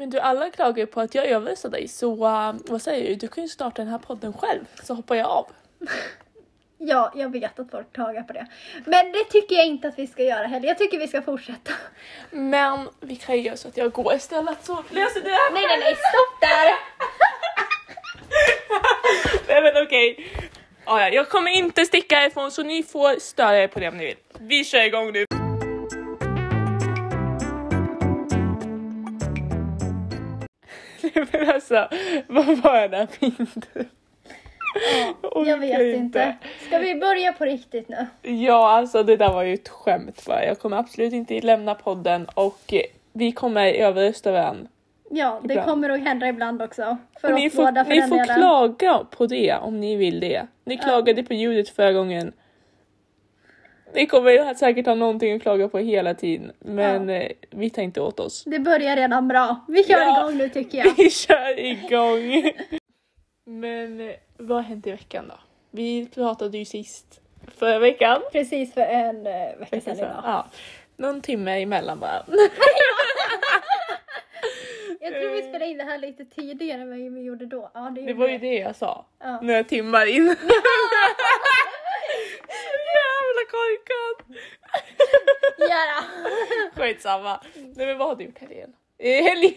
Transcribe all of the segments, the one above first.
Men du, alla klagar ju på att jag övervisar dig så uh, vad säger du? Du kan ju starta den här podden själv så hoppar jag av. Ja, jag vet att folk klagar på det. Men det tycker jag inte att vi ska göra heller. Jag tycker vi ska fortsätta. Men vi kan ju göra så att jag går istället så löser du det här Nej, nej, nej, stopp där! Nej men okej. Ja, ja, jag kommer inte sticka härifrån så ni får störa er på det om ni vill. Vi kör igång nu. men alltså, vad var för intro? Ja, jag vet inte. Ska vi börja på riktigt nu? Ja, alltså det där var ju ett skämt bara. Jag kommer absolut inte lämna podden och vi kommer överrösta varandra. Ja, det Ibland. kommer nog hända ibland också. För Och oss ni får, båda för ni den får delen. klaga på det om ni vill det. Ni Ja. klagade på ljudet förra gången. Ni kommer säkert ha någonting att klaga på hela tiden, men eh, vi tar inte åt oss. Det börjar redan bra. Vi kör Ja. igång nu tycker jag. Vi kör igång! men eh, vad hänt i veckan då? Vi pratade ju sist förra veckan. Precis för en eh, vecka Veckan sedan idag. Ja. Någon timme emellan bara. Jag tror vi spelade in det här lite tidigare än vad vi gjorde då. Ja, det, Det var ju det jag sa. Ja. Några timmar in. Korkad! Ja. Skitsamma. Nej men vad har du gjort helgen? I helgen?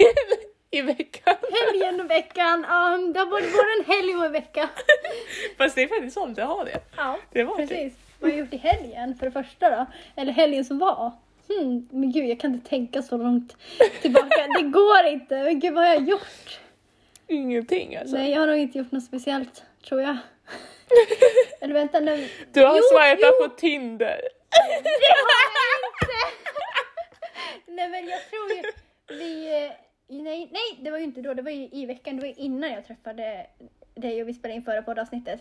I veckan? Helgen och veckan. Ja, det har varit både en helg och en vecka. Fast det är faktiskt sånt jag har det. Ja, Det var det. precis. Vad har jag gjort i helgen för det första då? Eller helgen som var? Hmm, men gud, jag kan inte tänka så långt tillbaka. Det går inte. Men gud, vad har jag gjort? Ingenting alltså. Nej, jag har nog inte gjort något speciellt, tror jag. Eller vänta nu. Du har Jo, swipat jo. på Tinder. Det har jag inte! Nej men jag tror ju, vi, eh, nej, nej det var ju inte då, det var ju i veckan, det var ju innan jag träffade dig och vi spelade in förra poddavsnittet.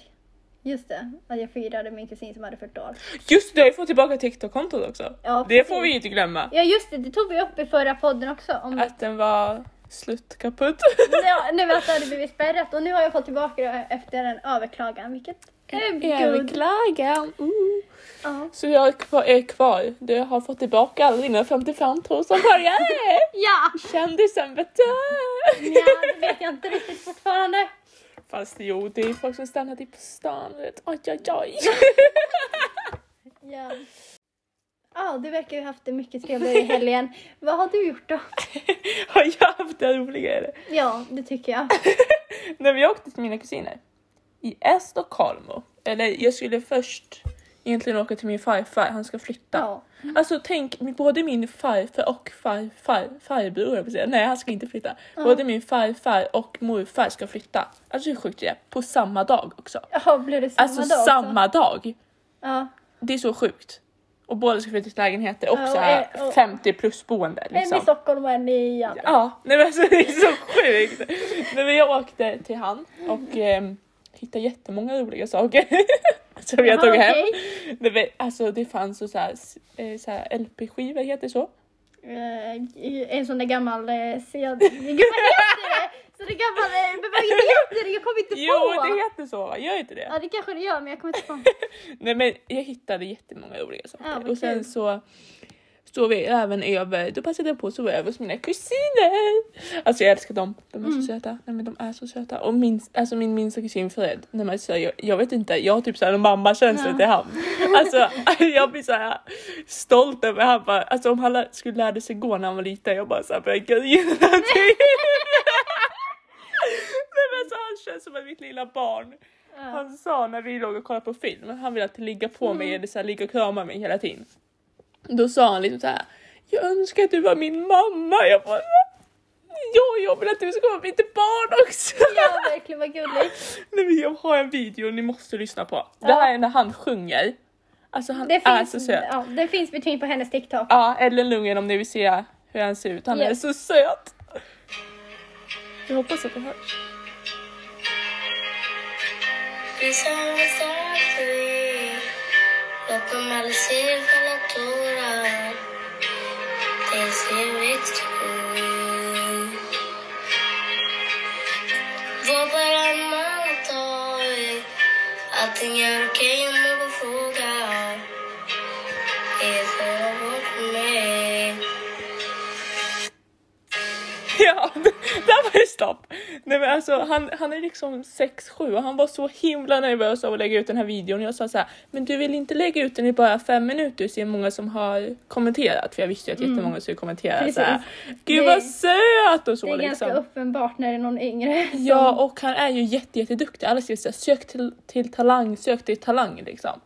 Just det, att jag firade min kusin som hade fyllt år. Just det, jag har ju fått tillbaka TikTok-kontot också. Ja, det precis. får vi ju inte glömma. Ja just det, det tog vi upp i förra podden också. Om, Att den var sluttkaputt. ja, nej, men att det blivit spärrat och nu har jag fått tillbaka det efter en överklagan vilket är. Överklagan. Uh. Ja. Så jag är kvar, är kvar. Du har fått tillbaka alla dina 55 000 följare. ja! Kändisen vet du. Ja, det vet jag inte riktigt fortfarande. Fast jo, det är folk som stannar dig på stan. Vet. Oj, oj, oj. Ja. Ja, du verkar ju haft det mycket trevligare i helgen. Vad har du gjort då? Har jag haft det roligare? Ja, det tycker jag. När vi åkte till mina kusiner i Estocolmo. Eller jag skulle först egentligen åka till min farfar, han ska flytta. Ja. Alltså tänk, både min farfar och far, far, farbror, jag säga. nej han ska inte flytta. Både min farfar och morfar ska flytta. Alltså hur sjukt är det? På samma dag också. Jaha, blev det samma Alltså dag också? samma dag. Ja. Det är så sjukt. Och båda ska flytta till lägenheter och så och här och- 50 plus boende. En i Liksom. Stockholm och en i Gävle. Ja, nej men alltså det är så sjukt. Nej, men jag åkte till han och eh, hittade jättemånga roliga saker. som jag Jaha, tog hem. Nej, men, alltså det fanns så, här, eh, så här LP-skivor, heter det så? Eh, en sån där gammal eh, CD. Gud vad heter? Så det eh, men vad heter det? Jag kommer inte Jo, på! det heter så va? Gör inte det? Ja det kanske det gör men jag kommer inte på. Nej men jag hittade jättemånga roliga saker. Ja, och sen kul. så stod vi även över, då passade jag på att sova över hos mina kusiner. Alltså jag älskar dem, de är Mm. så söta. Nej men de är så söta. Och min, alltså min minsta kusin Fred, nej men så jag, jag vet inte, jag har typ såhär mammakänsla Ja. till han. Alltså jag blir så här stolt över han bara, alltså om han skulle lära sig gå när han var liten, jag bara såhär men så han känns som mitt lilla barn. Ja. Han sa när vi låg och kollade på film, han ville alltid ligga på mig eller så här, ligga och krama mig hela tiden. Då sa han liksom så här. Jag önskar att du var min mamma. Jag bara, ja, jag vill att du ska vara mitt barn också. ja verkligen vad gulligt. Nej, men jag har en video ni måste lyssna på. Det här är när han sjunger. Alltså han Det är finns, så söt. ja, det finns betydning på hennes TikTok. Ja, Ellen Lundgren om ni vill se hur han ser ut. Han är Yes. så söt. Jag hoppas att det hörs. Mi salvaste lo que maldecir la natura, te sirve men alltså han, han är liksom 6-7 och han var så himla nervös av att lägga ut den här videon. Jag sa så här, men du vill inte lägga ut den i bara fem minuter se hur många som har kommenterat. För jag visste ju att jättemånga skulle kommentera Precis. så här. Gud vad söt och så Det är liksom. ganska uppenbart när det är någon yngre. som- Ja och han är ju jätte, jätteduktig. Alla säger såhär, sök till, till talang, sök till talang liksom.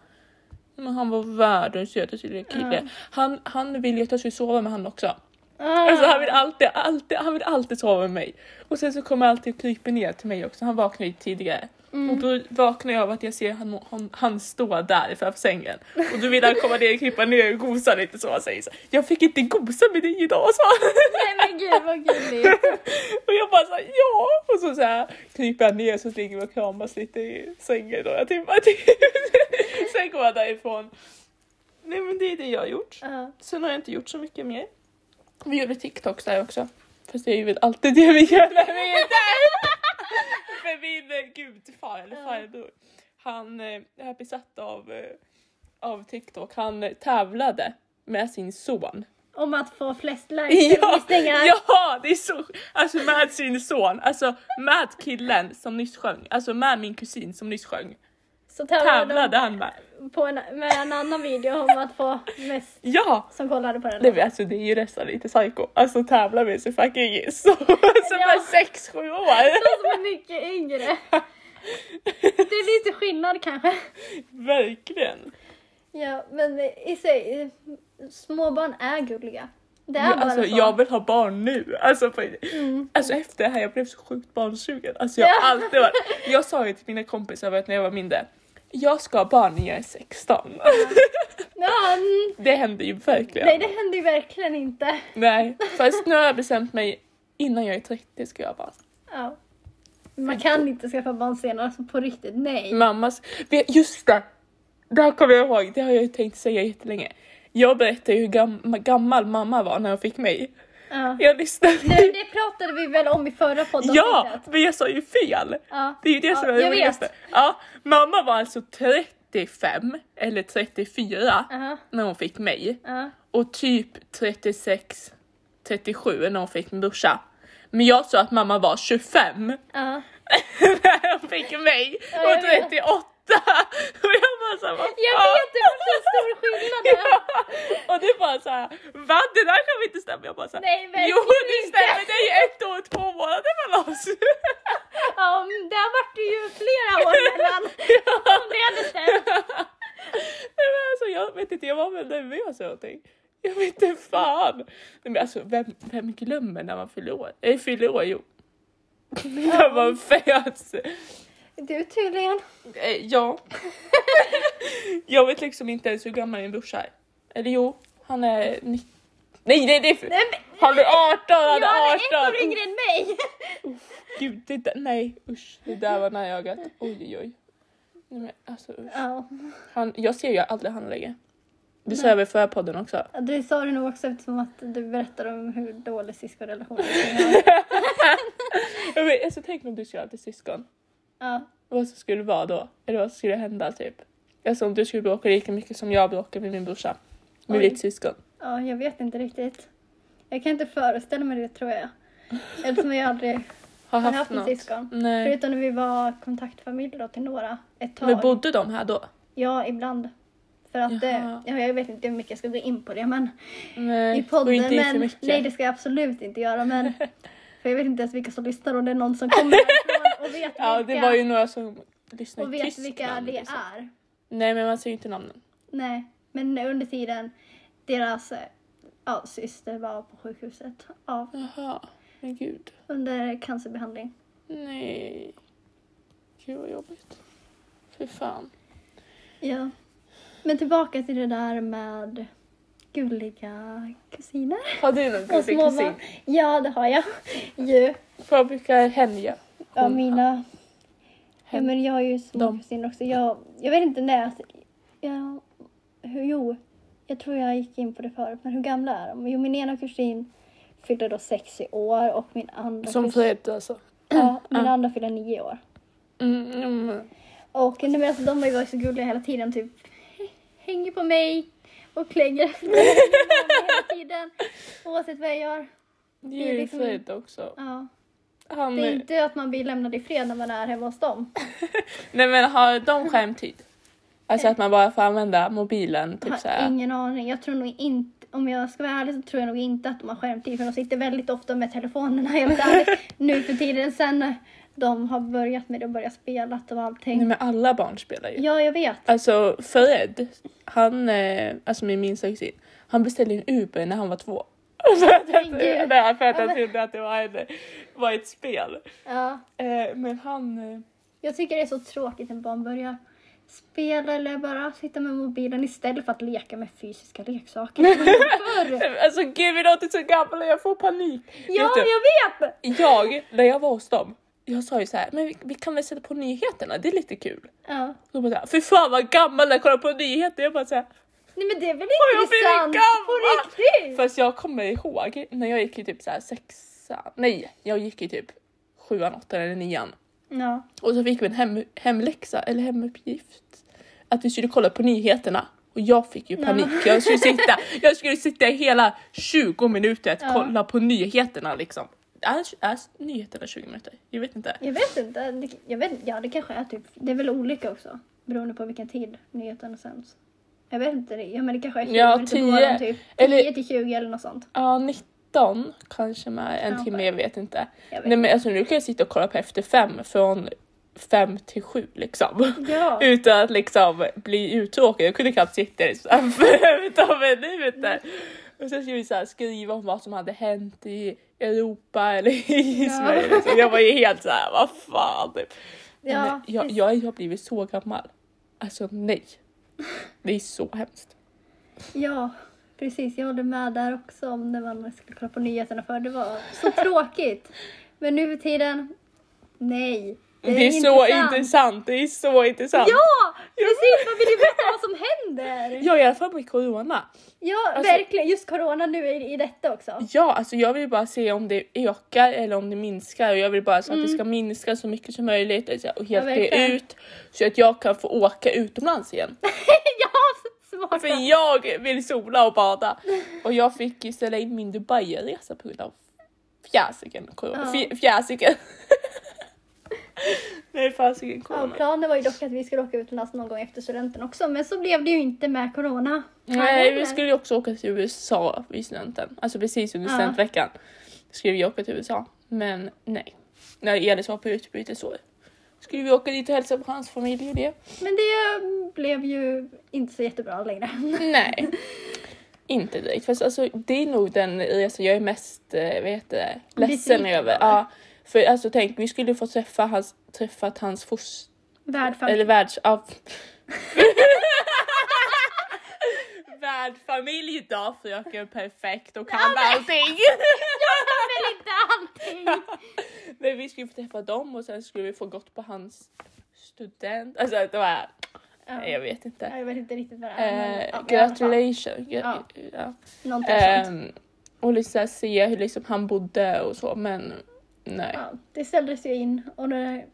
Men han var världens sötaste kille. Ja. Han, han ville ju att jag skulle sova med han också. Ah. Alltså han vill alltid, alltid, han vill alltid sova med mig. Och sen så kommer han alltid och kryper ner till mig också. Han vaknar ju tidigare. Mm. Och då vaknar jag av att jag ser han, han, han står där framför sängen. Och då vill han komma ner, krypa ner och gosa lite så han säger så. Jag fick inte gosa med dig idag så. Nej men gud vad gulligt. Och jag bara såhär ja! Och så, så här, kryper han ner så ligger vi och kramas lite i sängen några timmar till. Sen går jag därifrån. Nej men det är det jag har gjort. Ja. Sen har jag inte gjort så mycket mer. Vi gjorde TikToks där också. Fast det är ju väl alltid det vi gör när vi är där. För min eh, gudfar eller farbror, han eh, är besatt av, eh, av TikTok. Han eh, tävlade med sin son. Om att få flest likes Ja, ja, det är så Alltså med sin son, alltså med killen som nyss sjöng, alltså med min kusin som nyss sjöng. Så tävlade Tävlade de han med. På en, med en annan video om att få mest Ja! som kollade på den. Nej, men alltså det är ju nästan lite psycho. Alltså tävla med sig fucking så. Alltså Ja. med 6-7 år. De som är mycket yngre. Det är lite skillnad kanske. Verkligen. Ja, men i sig, småbarn är gulliga. Det är Men bara alltså så. jag vill ha barn nu. Alltså, på, Mm. alltså efter det här jag blev så sjukt barnsugen. Alltså jag Ja. alltid varit. Jag sa ju till mina kompisar vet, när jag var mindre. Jag ska ha barn när jag är 16. Ja, mm. Det hände ju verkligen. nej, det händer ju verkligen inte. Nej, fast nu har jag bestämt mig innan jag är 30 ska jag ha barn. Ja. Man kan inte skaffa barn senare, alltså på riktigt, nej. Mammas, just det! Det här kommer jag ihåg, det har jag ju tänkt säga jättelänge. Jag berättade hur gam- gammal mamma var när hon fick mig. Ja. Jag lyssnade. Nu, det pratade vi väl om i förra podden? Ja, men jag sa ju fel! Ja. Det är ju det ja, som är det roligaste. Ja, mamma var alltså 35 eller 34 uh -huh. när hon fick mig uh -huh. och typ 36, 37 när hon fick min brorsa. Men jag sa att mamma var 25 uh -huh. när hon fick mig och 38 äta! Och jag bara såhär, vad? Jag vet, det var så stor skillnad ja. Och du bara såhär, va? Det där kan inte stämma? Jag bara såhär, Nej, men jo det inte. stämmer, det är ju ett år och två månader mellan oss. Ja, där vart det ju flera år mellan, ja. om det hade stämt. Nej men alltså jag vet inte, jag var väl nervös eller någonting. Jag vet inte fan. Men alltså vem, vem glömmer när man fyller år? Eller fyller år, jo. när man föds. Du tydligen. Eh, ja. jag vet liksom inte ens hur gammal min brorsa är. Eller jo, han är 19. Nej, nej, det är för... Nej, men, Han är 18, han är är ett 18! år yngre än mig. Gud, det där, nej usch, det där var nära ögat. Oj, oj, oj. Nej, men, alltså. Ja, Han, jag ser ju aldrig han längre. Det sa jag väl förra podden också. det sa du nog också eftersom att du berättade om hur dålig syskonrelation du har. Jag vet, alltså, tänk om du skulle ha ett syskon. Ja, Vad som skulle vara då? Eller vad som skulle hända typ? Alltså om du skulle bråka lika mycket som jag bråkar med min brorsa. Med Oj. ditt syskon. ja, jag vet inte riktigt. Jag kan inte föreställa mig det tror jag. Eftersom jag aldrig Har haft, haft en något? syskon. Nej. Förutom när vi var kontaktfamilj då till några ett tag. Men bodde de här då? Ja, ibland. För att det, Jaha. ja, jag vet inte hur mycket jag ska gå in på det men Nej. i podden. Men, nej det ska jag absolut inte göra men för jag vet inte ens vilka som lyssnar och det är någon som kommer och vet Ja, vilka, det var ju några som lyssnade och vet Tyskland. vilka det liksom. är. Nej men man säger ju inte namnen. Nej, men under tiden deras eh, ja, syster var på sjukhuset av, Jaha, men gud. under cancerbehandling. Nej. Gud vad jobbigt. Fy fan. Ja. Men tillbaka till det där med gulliga kusiner. Har du någon gullig kusin? Ja, det har jag. Ju. Vad brukar hen göra? Ja, mina... Ja, men jag har ju små Dem. kusiner också. Jag, jag vet inte när. Ja, hur, jo, jag tror jag gick in på det förut. Men hur gamla är de? Jo, min ena kusin fyllde då sex i år och min andra Som Fred alltså. Ja, min Ja. andra fyllde nio år. Mm, mm. Och nej, men alltså, de har ju varit så gulliga hela tiden. Typ hänger på mig och klänger efter hela tiden. Oavsett vad jag gör. Det är liksom- Fred också. Ja. Han, Det är inte att man blir lämnad i fred när man är hemma hos dem. Nej men har de skärmtid? Alltså att man bara får använda mobilen Jag typ har såhär. ingen aning. Jag tror nog inte, om jag ska vara ärlig så tror jag nog inte att de har skärmtid för de sitter väldigt ofta med telefonerna helt ärligt nu för tiden sen de har börjat med det och börjat spela och allting. Nej men alla barn spelar ju. Ja, jag vet. Alltså Fred, han, eh, alltså min minsta kusin, han beställde en Uber när han var två. för att. Nej, för att han trodde att det var, en, var ett spel. Ja. Eh, men han... Eh, Jag tycker det är så tråkigt när barn börjar spela eller bara sitta med mobilen istället för att leka med fysiska leksaker. Alltså gud vi låter så gamla, jag får panik. Ja, jag vet! jag, när jag var hos dem, jag sa ju så här, men vi, vi kan väl sätta på nyheterna, det är lite kul. Ja. De bara såhär, fy fan vad gammal jag kollar på nyheter. Jag bara såhär, Nej men det är väl intressant på riktigt? Fast jag kommer ihåg när jag gick i typ så här sexa, nej jag gick i typ sjuan, åttan eller nian. Ja. Och så fick vi en hem, hemläxa eller hemuppgift. Att vi skulle kolla på nyheterna. Och jag fick ju Ja. panik. Jag skulle sitta, jag skulle sitta hela 20 minuter att Ja. kolla på nyheterna liksom. Är, är nyheterna 20 minuter? Jag vet inte. Jag vet inte. Det- Jag vet, ja det kanske är typ, det är väl olika också. Beroende på vilken tid nyheterna sänds. Jag vet inte, ja men det kanske är 20 Ja, minuter på 10 morgonen typ. 10 eller- till 20 eller något sånt. Ja, 19 kanske med en Kanske. timme, jag vet inte. Jag vet. Nej men alltså nu kan jag sitta och kolla på Efter fem från fem till sju liksom. Ja. Utan att liksom bli uttråkad. Jag kunde knappt sitta i fem minuter. Och sen skulle vi så här skriva om vad som hade hänt i Europa eller i Ja. Sverige. Så jag var ju helt så här, vad fan. Typ. Ja, jag, jag, jag har blivit så gammal. Alltså nej. Det är så hemskt. Ja, precis. Jag håller med där också om när man skulle kolla på nyheterna för det var så tråkigt. Men nu för tiden, nej. Det är, så intressant. Det är så intressant. Ja, precis! Man vill ju veta vad som händer. Ja, i alla fall med corona. Ja, Alltså- verkligen. Just corona nu i, i detta också. Ja, alltså jag vill bara se om det ökar eller om det minskar och jag vill bara så att det Mm. ska minska så mycket som möjligt alltså, och Ja, helt verkligen. ut så att jag kan få åka utomlands igen. ja, smart. För jag vill sola och bada och jag fick ju ställa in min Dubai-resa på grund av fjäsiken. Ja. Fj- Fjäsiken. Nej, fasiken Ja, corona. planen var ju dock att vi skulle åka utomlands någon gång efter studenten också, men så blev det ju inte med corona. Nej, vi skulle ju också åka till USA vid studenten. Alltså precis under Ja. studentveckan skulle vi åka till USA. Men nej. När Elis var på utbyte så skulle vi åka dit och hälsa på hans familj och det. Men det blev ju inte så jättebra längre. Nej. Inte direkt. Fast alltså, det är nog den resa jag är mest eh, det, ledsen över. Ja, för alltså tänk, vi skulle få träffa hans, träffat hans foster... Värdfamilj. Eller världs... Ja. Värdfamilj idag fröken perfekt och kan allting. väl inte allting. Men vi skulle få träffa dem och sen skulle vi få gått på hans student. Alltså det var, Ja. jag vet inte. Ja, Jag vet inte riktigt vad det är. Eh, ja, gratulation. Ja. Ja. Någonting sånt. Ehm, och liksom se hur liksom han bodde och så men nej. Ja, det ställdes ju in och det...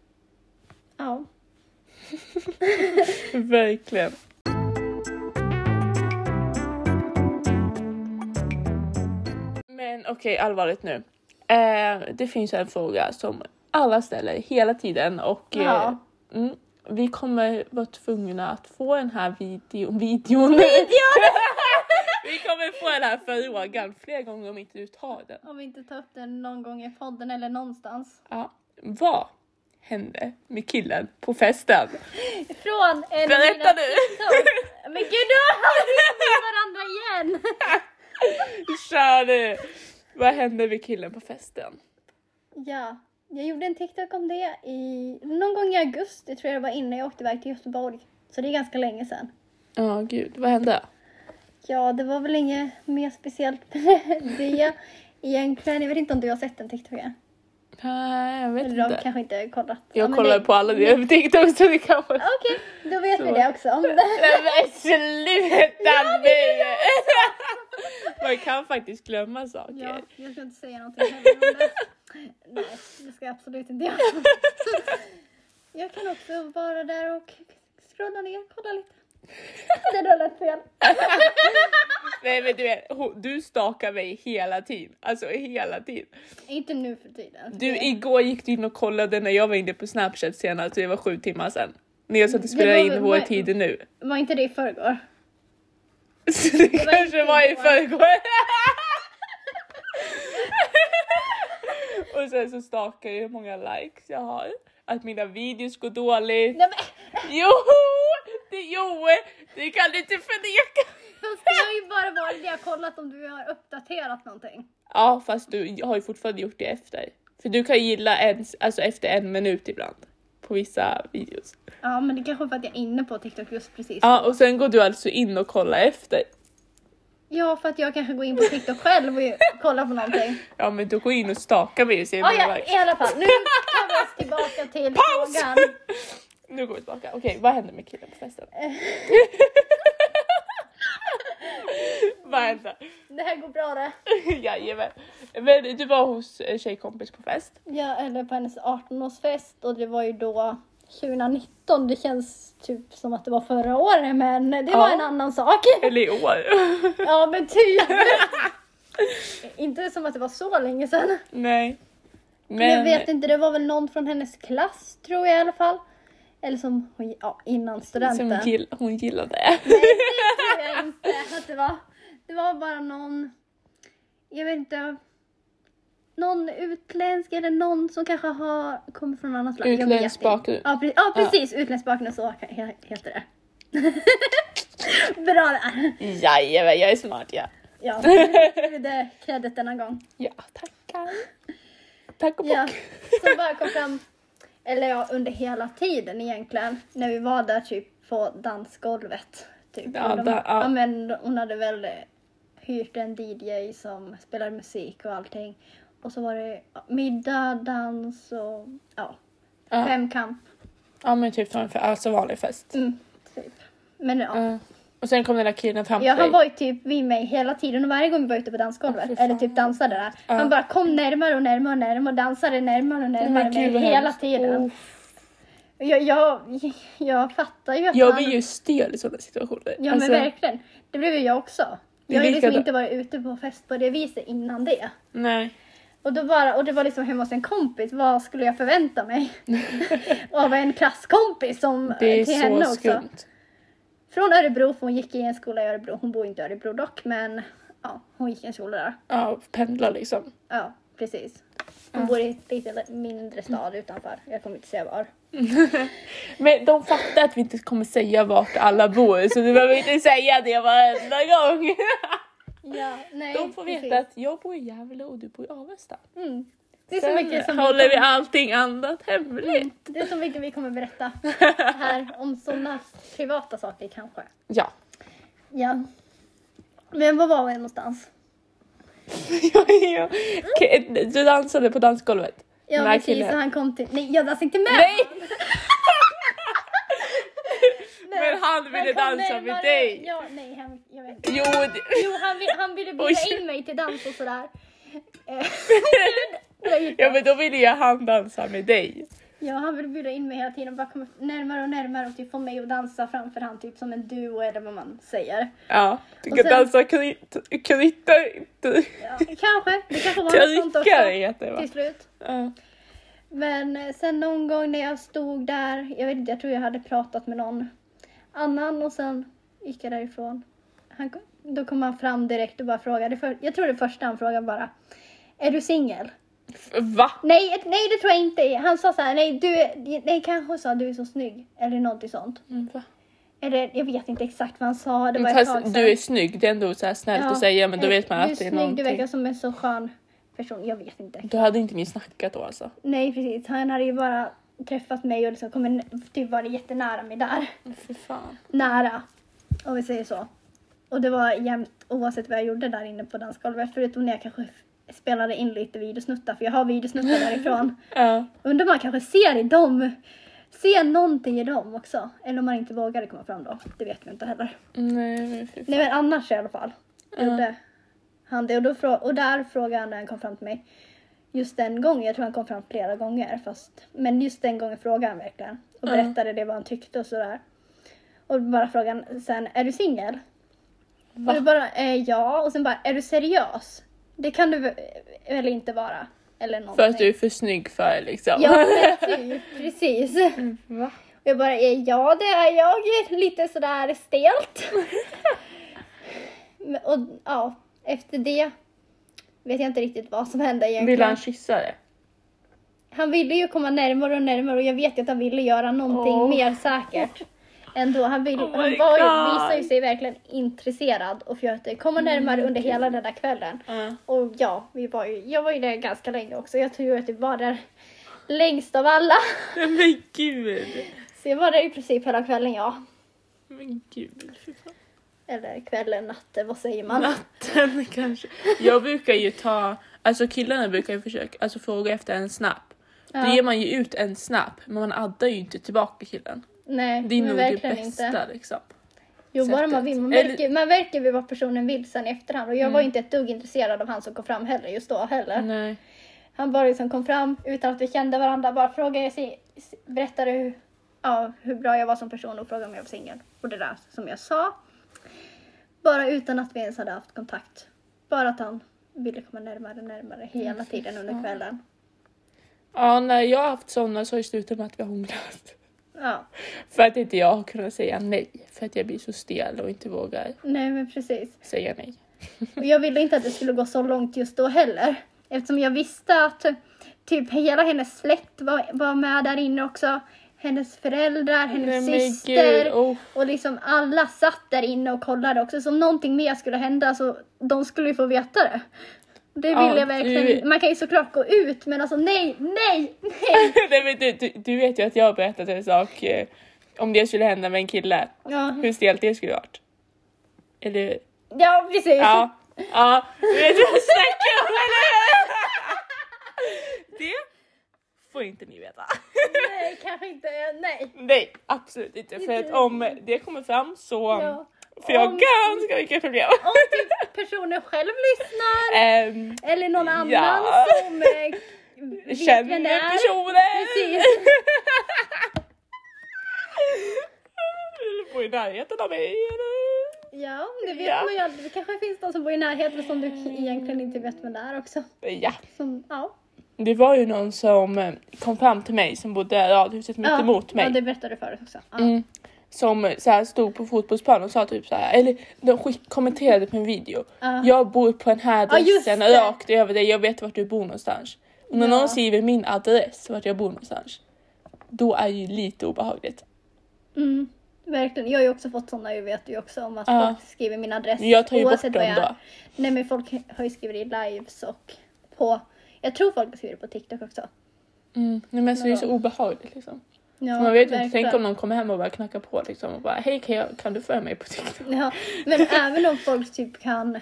Ja. Verkligen. Men okej, allvarligt nu. Eh, det finns en fråga som alla ställer hela tiden och eh, Ja. mm, vi kommer vara tvungna att få den här video, videon. vi kommer få den här frågan flera gånger om inte du tar den. Om vi inte tar upp den någon gång i podden eller någonstans. Ja. Vad hände med killen på festen? Från en Berätta nu! Men gud, nu har vi med varandra igen! Kör nu! Vad hände med killen på festen? Ja, jag gjorde en TikTok om det i någon gång i augusti tror jag det var innan jag åkte iväg till Göteborg. Så det är ganska länge sedan. Ja, gud, vad hände? Ja, det var väl inget mer speciellt med det egentligen. Jag vet inte om du har sett den TikToken? Nej, jag vet Eller de inte. kanske inte kollat. Jag Ja, kollar det- på alla dina TikTok så det kanske... Okej, då vet vi Så. det också. Om det. Nej men sluta nu! Man kan faktiskt glömma saker. Ja, jag ska inte säga någonting heller om det. Nej, det ska jag absolut inte göra. Jag kan också vara där och scrolla ner, kolla lite. Det där lät fel. Nej men du vet, du stakar mig hela tiden. Alltså hela tiden. Inte nu för tiden. Du, igår gick du in och kollade när jag var inne på Snapchat senast, det var sju timmar sedan. När jag satt och Det spelade in vår tid nu. Var inte det i förrgår? Så det, var kanske var i förrgår. Och sen så stakar jag hur många likes jag har. Att mina videos går dåligt. Nej, men, Jo! Det, jo! Det kan du inte förneka! fast det har ju bara varit det jag kollat om du har uppdaterat någonting. Ja, fast du har ju fortfarande gjort det efter. För du kan gilla en, alltså efter en minut ibland. På vissa videos. Ja men det kanske är för att jag är inne på TikTok just precis. Ja, och sen går du alltså in och kollar efter. Ja för att jag kanske går in på TikTok själv och kollar på någonting. Ja, men du går in och stakar mig och ser hur Ja, i alla fall. Nu tar vi oss tillbaka till Paus! frågan. Nu går vi tillbaka. Okej, vad hände med killen på festen? vad hände? Det här går bra det. Jajamän. Men du var hos en tjejkompis på fest. Ja, eller på hennes 18-årsfest och det var ju då 2019. Det känns typ som att det var förra året men det var Ja. en annan sak. Eller i år. Ja men typ. inte som att det var så länge sedan. Nej. Men... Jag vet inte, det var väl någon från hennes klass tror jag i alla fall. Eller som hon, ja, innan studenten. som gill, hon gillade. Nej, det tror jag inte att det var. Det var bara någon, jag vet inte, någon utländsk eller någon som kanske har kommit från annat land. Utländsk bakgrund. Ja, pre- ja precis, utländsk bakgrund så he- heter det. Bra där. Jajamän, jag är smart ja. Ja, det credit denna gång. Ja, tackar. Tack och Ja, bock. som bara kom fram, eller ja under hela tiden egentligen, när vi var där typ på dansgolvet. Typ. Ja, de, där- ja. ja. men hon hade väl hyrt en DJ som spelade musik och allting. Och så var det middag, dans och ja, Ja. femkamp. Ja men typ som en fe- alltså vanlig fest. Mm, typ. Men ja. Ja. Och sen kom den där killen fram till Ja, dig. han var ju typ vid mig hela tiden och varje gång vi var ute på dansgolvet, Åh, fy eller typ dansade där, han bara kom närmare och närmare och närmare och dansade närmare och närmare mig vad hela hemskt. tiden. Oh. Jag, jag, jag fattar ju att Jag han... blir ju stel i sådana situationer. Ja Alltså, men verkligen. Det blev ju jag också. Jag har ju liksom likadant. inte varit ute på fest på det viset innan det. Nej. Och, då bara, och det var liksom hemma hos en kompis. Vad skulle jag förvänta mig? Av en klasskompis som, Det är till så henne också. skumt. Från Örebro, för hon gick i en skola i Örebro. Hon bor inte i Örebro dock, men ja, hon gick i en skola där. Ja, pendla liksom. Ja, precis. Hon bor i ett lite mindre stad utanför. Jag kommer inte säga var. Men de fattar att vi inte kommer säga vart alla bor så du behöver inte säga det varenda gång. Ja, nej, De får veta att jag bor i Gävle och du bor i Avesta. Mm. Det är så Sen mycket som håller vi allting annat hemligt. Det är så mycket vi kommer berätta här om sådana privata saker kanske. Ja. Ja. Men var var vi någonstans? ja, ja. Du dansade på dansgolvet. Ja precis, killen. han kom till... Nej jag dansade inte med! Nej! Men han ville dansa med närmare. dig. Ja, nej, han, jag vet inte. Jo, det... Jo, han, han ville bjuda in mig till dans och sådär. Eh, ja men då ville jag han dansa med dig. Ja, han ville bjuda in mig hela tiden och bara komma närmare och närmare och typ få mig att dansa framför han typ som en duo eller vad man säger. Ja, du kan sen- dansa kryt, krytta, Ja, kanske, det kanske var något sånt också heter det va? till slut. Ja. Men eh, sen någon gång när jag stod där, jag vet inte, jag tror jag hade pratat med någon annan och sen gick jag därifrån. Han, då kom han fram direkt och bara frågade, för, jag tror det första han frågade bara, är du singel? Va? Nej, nej det tror jag inte. Han sa så här, nej du nej kanske sa du är så snygg. Eller någonting sånt. Mm, va? Eller jag vet inte exakt vad han sa, det var ett tag Fast du är snygg, det är ändå så här snällt att säga men då vet man du att det är snygg, Du någonting. verkar som en så skön person, jag vet inte. Du hade inte ni snackat då alltså? Nej precis, han hade ju bara träffat mig och liksom kommit, typ varit jättenära mig där. Nära, om vi säger så. Och det var jämt oavsett vad jag gjorde där inne på dansgolvet. Förutom när jag kanske spelade in lite videosnuttar, för jag har videosnuttar därifrån. Ja. Undrar om man kanske ser i dem, ser någonting i dem också. Eller om man inte vågade komma fram då. Det vet vi inte heller. Nej men. Nej men annars i alla fall. Ja. Gjorde han det. Och, då frå- och där frågade han när han kom fram till mig. Just den gången, jag tror han kom fram flera gånger. Fast, men just den gången frågade han verkligen. Och Ja. berättade det vad han tyckte och sådär. Och bara frågan sen, är du singel? Och jag bara, eh, ja. Och sen bara, är du seriös? Det kan du väl- inte vara? Eller någonting. För att du är för snygg för liksom. Ja, precis. precis. Va? Och jag bara, eh, ja det är jag. Lite sådär stelt. Och ja, efter det vet jag inte riktigt vad som hände egentligen. Vill han kyssa det? Han ville ju komma närmare och närmare och jag vet ju att han ville göra någonting Åh. mer säkert. Ändå, han, vill, Oh han var, ju- visade ju sig verkligen intresserad och försökte komma närmare under hela den där kvällen. Ja. Och ja, vi var ju, jag var ju där ganska länge också. Jag tror att jag var där längst av alla. Men gud. Så jag var där i princip hela kvällen, ja. Men gud. fy fan. Eller kvällen, natten, vad säger man? Natten kanske. Jag brukar ju ta, alltså killarna brukar ju försöka, alltså fråga efter en snap. Då Ja. ger man ju ut en snap, men man addar ju inte tillbaka killen. Nej, Det är nog det bästa inte. liksom. Jo, bara man vill. Man märker, man märker ju vad personen vill sen i efterhand. Och jag Mm. var inte ett dugg intresserad av han som kom fram heller just då heller. Nej. Han bara liksom kom fram utan att vi kände varandra, bara frågade, sig- berättade hur, ja, hur bra jag var som person och frågade om jag var singel. Och det där som jag sa. Bara utan att vi ens hade haft kontakt. Bara att han ville komma närmare och närmare hela tiden under kvällen. Ja, när jag har haft sådana så har det slutat med att vi har hånglat. Ja, För att inte jag har kunnat säga nej. För att jag blir så stel och inte vågar nej men precis. säga nej. Och jag ville inte att det skulle gå så långt just då heller. Eftersom jag visste att typ hela hennes släkt var, var med där inne också. Hennes föräldrar, hennes Nej, syster. gud, oh. Och liksom alla satt där inne och kollade också. Så om någonting mer skulle hända så de skulle ju få veta det. Det vill Ja, jag verkligen. du- Man kan ju såklart gå ut men alltså nej, nej, nej. Nej, men du, du, du vet ju att jag har berättat en sak eh, om det skulle hända med en kille. Ja, Hur stelt det skulle varit. Eller ja precis. Ja, ja, du vet vad jag snackar om eller Det får inte ni veta. Nej, kanske inte. Nej. Nej, absolut inte. För att om det kommer fram så Ja. får jag Om- ganska mycket problem. Om typ personen själv lyssnar. Ehm, Eller någon annan Ja. som eh, vet vem känner det är. personen. Precis. Bor i närheten av mig? Ja, det vet Ja. man ju. Det kanske finns de som bor i närheten som du egentligen inte vet vem det är också. Ja, Som, ja. Det var ju någon som eh, kom fram till mig som bodde i radhuset mitt emot mig. Ja, det berättade du förut också. Ja. Mm. Som eh, så här, stod på fotbollsplanen och sa typ så här, eller de skick, kommenterade på en video. Ja. Jag bor på den här adressen rakt över dig, jag vet vart du bor någonstans. Och när någon skriver min adress, vart jag bor någonstans, då är det ju lite obehagligt. Mm, verkligen. Jag har ju också fått sådana, jag vet ju också om att Ja. folk skriver min adress jag tar ju bort dem då. Nej men folk har ju skrivit i lives och på, jag tror folk har skrivit på TikTok också. Mm. Nej, men så det är så obehagligt liksom. Ja, man vet inte, tänk om någon kommer hem och bara knackar på liksom och bara hej kan, jag, kan du följa mig på TikTok? Ja, men även om folk typ kan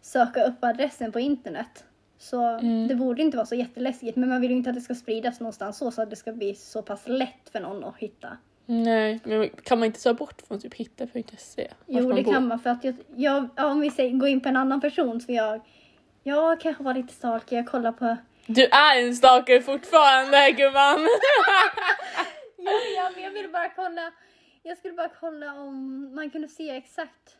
söka upp adressen på internet. Så Mm. det borde inte vara så jätteläskigt. Men man vill ju inte att det ska spridas någonstans så, så att det ska bli så pass lätt för någon att hitta. Nej, men kan man inte ta bort från typ hitta.se? Jo, det bor? kan man. För att jag, jag, ja, om vi säger, går in på en annan person så jag, jag kanske var lite stalker. Jag kollar på... Du är en stalker fortfarande gumman! Ja, men jag ville bara kolla. Jag skulle bara kolla om man kunde se exakt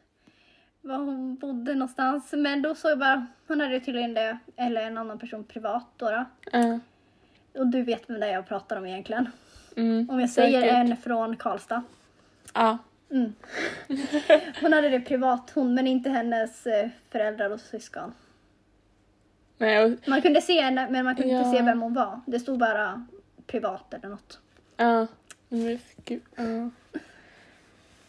var hon bodde någonstans. Men då såg jag bara, hon hade tydligen det, eller en annan person privat då. då. Ja, Och du vet vem det är jag pratar om egentligen. mm, Om jag säger säkert. en från Karlstad. Ja. Mm. Hon hade det privat hon, men inte hennes eh, föräldrar och syskon. Nej, Man kunde se henne, men man kunde Ja. inte se vem hon var. Det stod bara privat eller något. ja. Men gud, ja.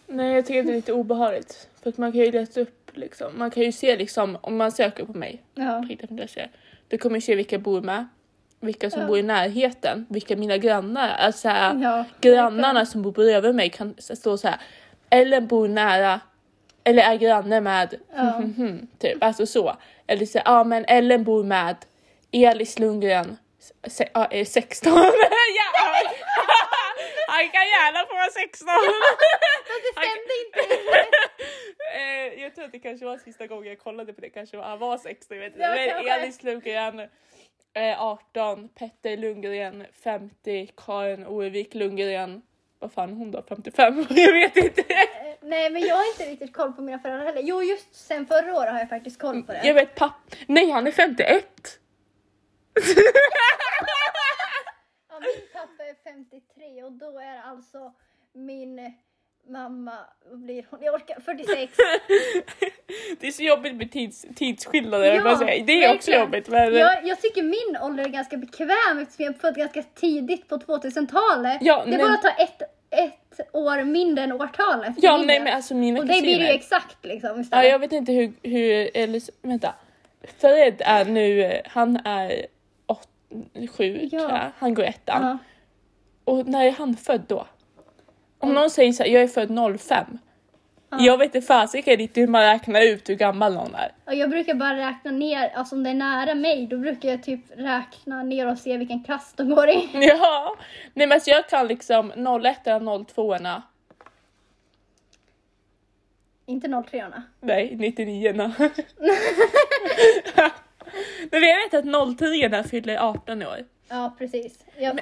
Nej, jag tycker att det är lite obehagligt. För att man kan ju leta upp liksom. Man kan ju se liksom, om man söker på mig, Ja. då kommer jag se vilka jag bor med, vilka som Ja. bor i närheten, vilka mina grannar är. Alltså, Ja, grannarna som bor bredvid mig kan stå så här. Ellen bor nära, eller är granne med, Ja. typ. Alltså så. Eller så, ja men Ellen bor med Elis Lundgren, se, ja, är 16. ja. Han kan gärna få vara 16. Det stämde inte. Eh, jag tror att det kanske var sista gången jag kollade på det, kanske var, han var 16, jag vet inte. Men. Elis Lundgren eh, 18, Petter Lundgren 50, Karin Orevik Lundgren vad fan hon då? 55? Jag vet inte. Eh, Nej men jag har inte riktigt koll på mina föräldrar heller. Jo just sen förra året har jag faktiskt koll på det. Jag vet papp... Nej han är 51! Ja, min pappa är 53 och då är alltså min mamma, vad blir hon? Jag orkar, 46. Det är så jobbigt med tids, tidsskillnader. bara säga. Det är också jobbigt men... Jag, jag tycker min ålder är ganska bekväm eftersom jag är född ganska tidigt på 2000-talet. Ja, det är men- bara att ta ett, ett år mindre än årtalet. Ja nej men alltså mina Och det blir ju exakt liksom Ja, jag vet inte hur, hur eller vänta. Fred är nu, han är åt, sju Ja. tror jag. Han går ettan. Ja. Och när är han född då? Om någon säger så här, jag är född 05. Ja. Jag vet inte fasiken inte hur man räknar ut hur gammal någon är. Och jag brukar bara räkna ner, alltså om det är nära mig då brukar jag typ räkna ner och se vilken klass de går i. Ja, nej men alltså jag kan liksom 01 och 02 -orna. Inte 03orna. Nej, 99 -orna. Men jag vet att 03 fyller 18 år. Ja precis. Jag,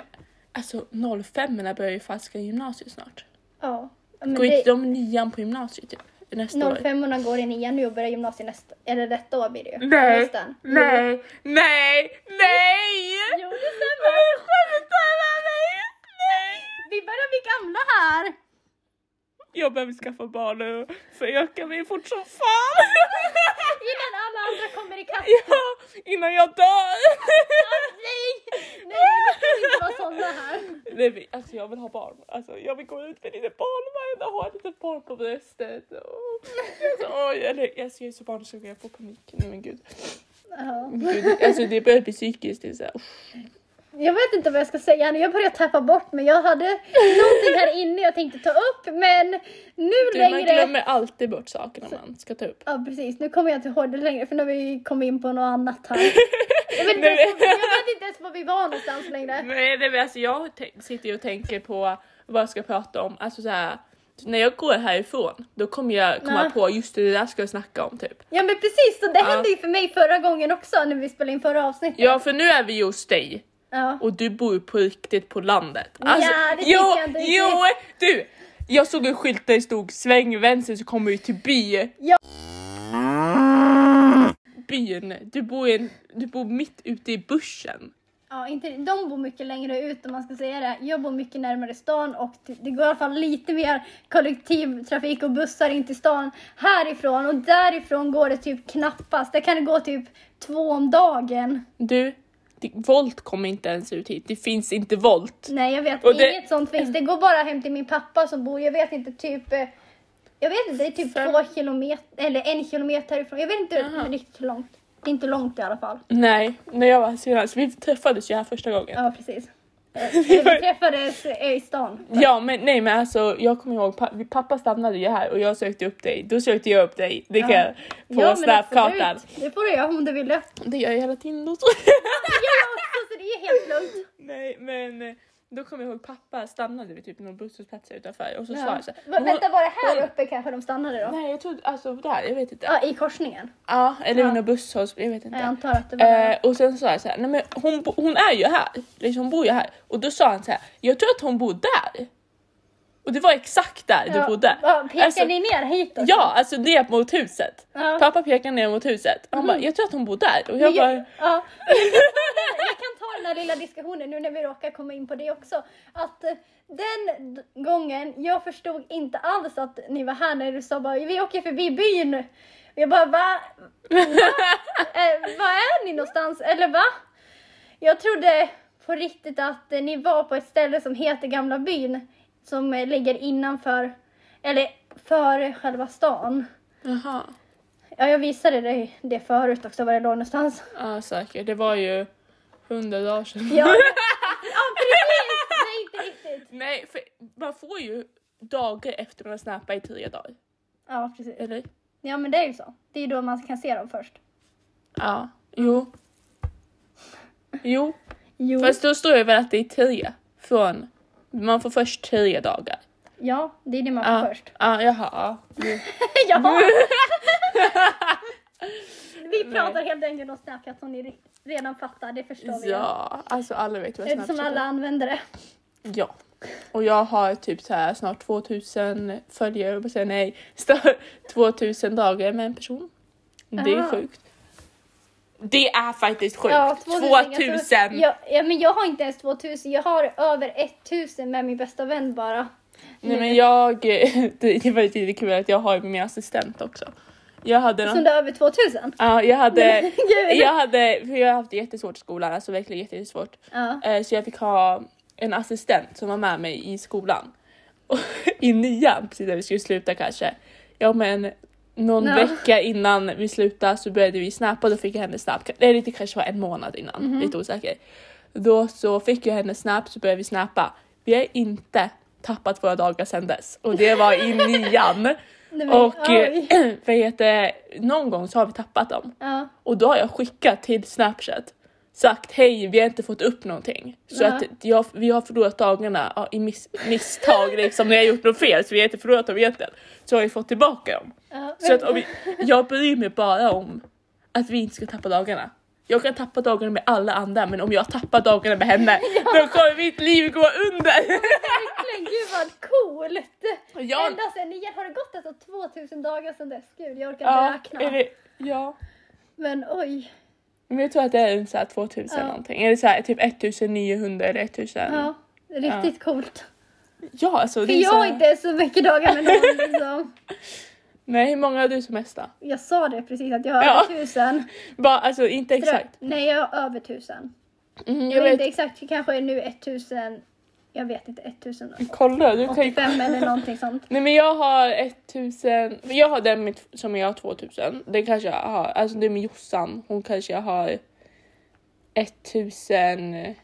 Alltså 05 orna börjar ju fasiken gymnasiet snart. ja. Men Går inte det, de nian på gymnasiet typ? Nästa år? 05orna går i nian nu och börjar gymnasiet nästa, eller detta år blir det ju. Nej, Hösten. nej, nej, nej! Jo det stämmer. Skämtar med mig? Nej! Vi börjar bli gamla här. Jag behöver skaffa barn och föröka mig fort som fan! Innan alla andra kommer ikapp. Ja, innan jag dör! Nej! Nej, vi såna här. Nej, alltså jag vill ha barn. Alltså, jag vill gå ut med litet barnvagn och ha ett litet barn på bröstet. Och, alltså, oj, eller, alltså, jag är så barnsugen, jag får panik. Nej men gud. Ja. gud alltså, det börjar bli psykiskt. Det är så här. Jag vet inte vad jag ska säga nu, jag börjar tappa bort mig. Jag hade någonting här inne jag tänkte ta upp men nu du, man längre... glömmer alltid bort sakerna man ska ta upp. Ja precis, nu kommer jag inte ihåg det längre för nu har vi kommit in på något annat här. Jag vet inte, Nej, ens, men- jag vet inte ens var vi var någonstans längre. Nej, det, är- alltså, jag sitter ju och tänker på vad jag ska prata om. Alltså så här, när jag går härifrån, då kommer jag komma Ja. på just det, det där ska jag snacka om typ. Ja men precis, så det Ja. hände ju för mig förra gången också när vi spelade in förra avsnittet. Ja, för nu är vi ju hos dig Ja. och du bor på riktigt på landet. Alltså, Ja, det jo, jag inte jo, du! Jag såg en skylt där det stod sväng vänster så kommer du till by. Ja. Byn, du bor, i en, du bor mitt ute i bushen. Ja, inte, de bor mycket längre ut om man ska säga det. Jag bor mycket närmare stan och det, det går i alla fall lite mer kollektivtrafik och bussar in till stan härifrån och därifrån går det typ knappast. Det kan gå typ två om dagen. Du, det, Volt kommer inte ens ut hit. Det finns inte Volt. Nej, jag vet Och det- inget sånt finns. Det går bara hem till min pappa som bor, jag vet inte, typ eh, jag vet inte, det är typ Fem- två kilometer eller en kilometer härifrån. Jag vet inte Jaha. riktigt hur långt. Det är inte långt i alla fall. Nej, när jag var senast, vi träffades ju här första gången. Ja, precis. Eh, Vi träffades eh, i stan. Ja men nej men alltså jag kommer ihåg pa- pappa stannade ju här och jag sökte upp dig. Då sökte jag upp dig. Det kan Ja. jag på Ja, snapkartan. absolut. Det får du göra om du vill det. Det gör jag hela tiden då. Jag också, så det är helt lugnt. nej men eh, då kommer jag ihåg pappa stannade vid typ någon busshållplats utanför och så sa Ja. jag så här, Va, "Hon- vänta, var det här hon- uppe kanske de stannade då? Nej jag trodde alltså där, jag vet inte. Ja, Ja, i korsningen. eller Ja. vid någon busshåll, jag vet inte. Jag antar att det var Eh, och sen sa jag så här, nej men hon, hon är ju här, liksom, hon bor ju här. Och då sa han så här, jag tror att hon bor där. Och det var exakt där du bodde. Ja, pekar Alltså, ni ner hitåt? Ja, alltså ner mot huset. Ja. Pappa pekar ner mot huset. Han bara, jag tror att hon bor där. Och jag jag, bara, ja. jag kan ta den här lilla diskussionen nu när vi råkar komma in på det också. Att eh, den gången, jag förstod inte alls att ni var här när du sa bara vi åker förbi byn. Och jag bara va? va? Eh, var är ni någonstans? Eller va? Jag trodde på riktigt att ni var på ett ställe som heter Gamla byn. Som eh, ligger innanför, eller före själva stan. jaha. Ja, jag visade dig det förut också var det låg någonstans. Ja, säkert. Det var ju hundra dagar sedan. Ja, ja precis! Nej, inte riktigt. Nej, för man får ju dagar efter man har snappat i tre dagar. Ja, precis. Eller? Ja, men det är ju så. Det är ju då man kan se dem först. Ja, jo. Jo, Jo. fast då står det väl att det är tre från, man får först tre dagar. Ja, det är det man får Ja, först. ja jaha. Ja. Jo. ja! Vi pratar helt enkelt om Snapchat som ni redan fattar, det förstår vi. Ja, alltså alla vet vad Eftersom Snapchat alla är. använder det. Ja. Och jag har typ så här snart 2000 följare, jag säga nej, st- 2000 dagar med en person. Det är sjukt. Det är faktiskt sjukt. Ja, 2000! 2000. Ja, ja, men jag har inte ens 2000. Jag har över 1000 med min bästa vän bara. Nej men jag, det var lite kul att jag har ju min assistent också. Jag hade Som någon, det är över 2000. ja, jag hade, jag hade, för jag har haft jättesvårt i skolan, alltså verkligen jätte- jättesvårt. Ja. Eh, Så jag fick ha en assistent som var med mig i skolan. Och I nian, precis när vi skulle sluta kanske. Ja men någon Ja. vecka innan vi slutade så började vi snappa, då fick jag hennes snap. Eller det kanske var en månad innan, Mhm. lite osäker. Då så fick jag hennes snap så började vi snappa. Vi har inte tappat våra dagar sedan dess och det var i nian. Nej, Och eh, vad heter någon gång så har vi tappat dem. Ja. Och då har jag skickat till Snapchat sagt hej, vi har inte fått upp någonting. Så Ja. att jag, vi har förlorat dagarna ja, i miss, misstag liksom när jag gjort något fel så vi har inte förlorat dem egentligen. Så har vi fått tillbaka dem. Ja. Så att vi, jag bryr mig bara om att vi inte ska tappa dagarna. Jag kan tappa dagarna med alla andra men om jag tappar dagarna med henne då kommer mitt liv gå under. Verkligen, gud vad coolt! Jag, Ända sen nian har det gått alltså 2000 dagar sedan dess. Gud, jag orkar ja, inte räkna. är det, ja. Men oj. Men jag tror att det är en så här 2000 Ja. någonting. Eller så här, typ 1900 eller 1000. Ja, riktigt coolt. Ja, alltså det För är jag så här, inte så mycket dagar med någon liksom. Nej, hur många har du som mesta? Jag sa det precis att jag har Ja. över tusen. Bara, alltså inte exakt. Nej, jag har över tusen. Mm, Jag jag vet inte exakt, kanske är nu 1000, jag vet inte, 1000 Kolla, du eller någonting sånt. Nej men jag har 1000, jag har den som jag har 2000. Den kanske jag har, alltså det är med Jossan, hon kanske jag har 1000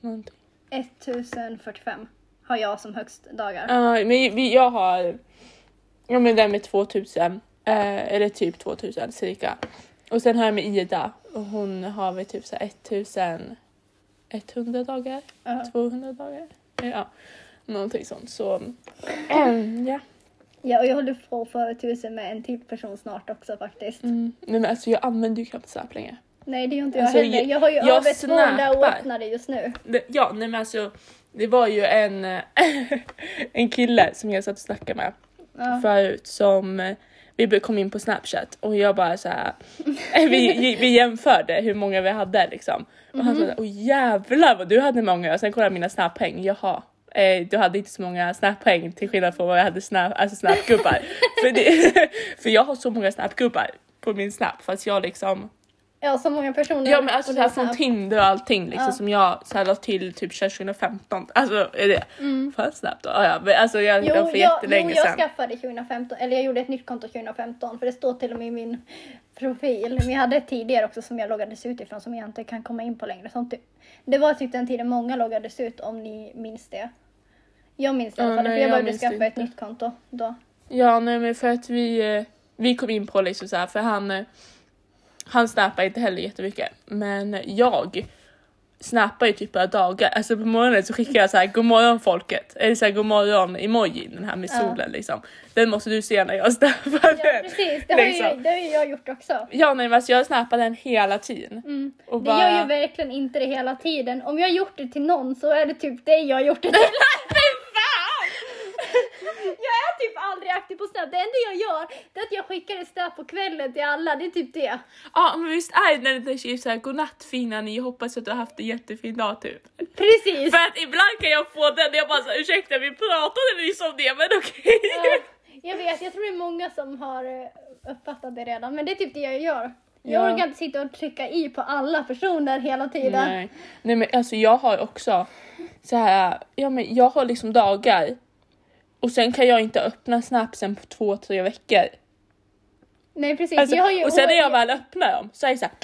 någonting. 1045 har jag som högst dagar. Ja, uh, men vi, jag har, ja men den med 2000, uh, eh, eller typ 2000 cirka. Och sen har jag med Ida och hon har väl typ så 1000 100 dagar, uh. 200 dagar. Ja, någonting sånt. Så ehm, ja. Ja, och jag håller på för tusen med en till person snart också faktiskt. Mm. Nej men alltså jag använder ju knappt Snap längre. Nej det gör inte jag alltså, heller. Jag har ju jag över 200 åtnare just nu. Ja, nej men alltså det var ju en, en kille som jag satt och snackade med ja. förut som vi kom in på snapchat och jag bara så här, eh, vi, vi jämförde hur många vi hade liksom. Och han sa åh jävlar vad du hade många och sen kollade jag mina snappoäng, jaha. Eh, du hade inte så många snappoäng till skillnad från vad jag hade snap, alltså snapgubbar. för, det, för jag har så många snapgubbar på min snap fast jag liksom Ja, så många personer. Ja men alltså så här från. Tinder och allting liksom Ja. som jag så här la till typ 2015. Alltså är det Mm. för snabbt då? Ja, men alltså jag Jo, jo, för jag, jo, jättelänge jag sedan. skaffade 2015, eller jag gjorde ett nytt konto 2015 för det står till och med i min profil. Men jag hade ett tidigare också som jag loggades ut ifrån som jag inte kan komma in på längre. Sånt typ. Det var typ den tiden många loggades ut om ni minns det. Jag minns det i alla fall, för jag jag det skaffa ett inte. nytt konto då. Ja nej men för att vi, eh, vi kom in på liksom så här för han, eh, han snappar inte heller jättemycket men jag snappar ju typ bara dagar, alltså på morgonen så skickar jag så här god morgon folket, eller så här god morgon emojin den här med Ja. solen liksom. Den måste du se när jag snappar Ja den. precis, det har, ju, liksom. det har ju jag gjort också. Ja nej men alltså jag snappar den hela tiden. Mm. Och Det bara... gör ju verkligen inte det hela tiden. Om jag har gjort det till någon så är det typ det jag har gjort det till. Jag är typ aldrig aktiv på Snap. Det enda jag gör det är att jag skickar ett Snap på kvällen till alla. Det är typ det. Ja men visst är det när det skrivs såhär godnatt fina ni, hoppas att du har haft en jättefin dag typ. Precis. För att ibland kan jag få den och jag bara såhär ursäkta vi pratade nyss om det men okej. Ja, jag vet, jag tror det är många som har eh, uppfattat det redan. Men det är typ det jag gör. Jag Ja. orkar inte sitta och trycka i på alla personer hela tiden. Nej. Nej men alltså jag har också så här, ja men jag har liksom dagar och sen kan jag inte öppna snapsen på två, tre veckor. Nej precis. Alltså, jag har ju och sen när jag väl öppnar dem så är det såhär,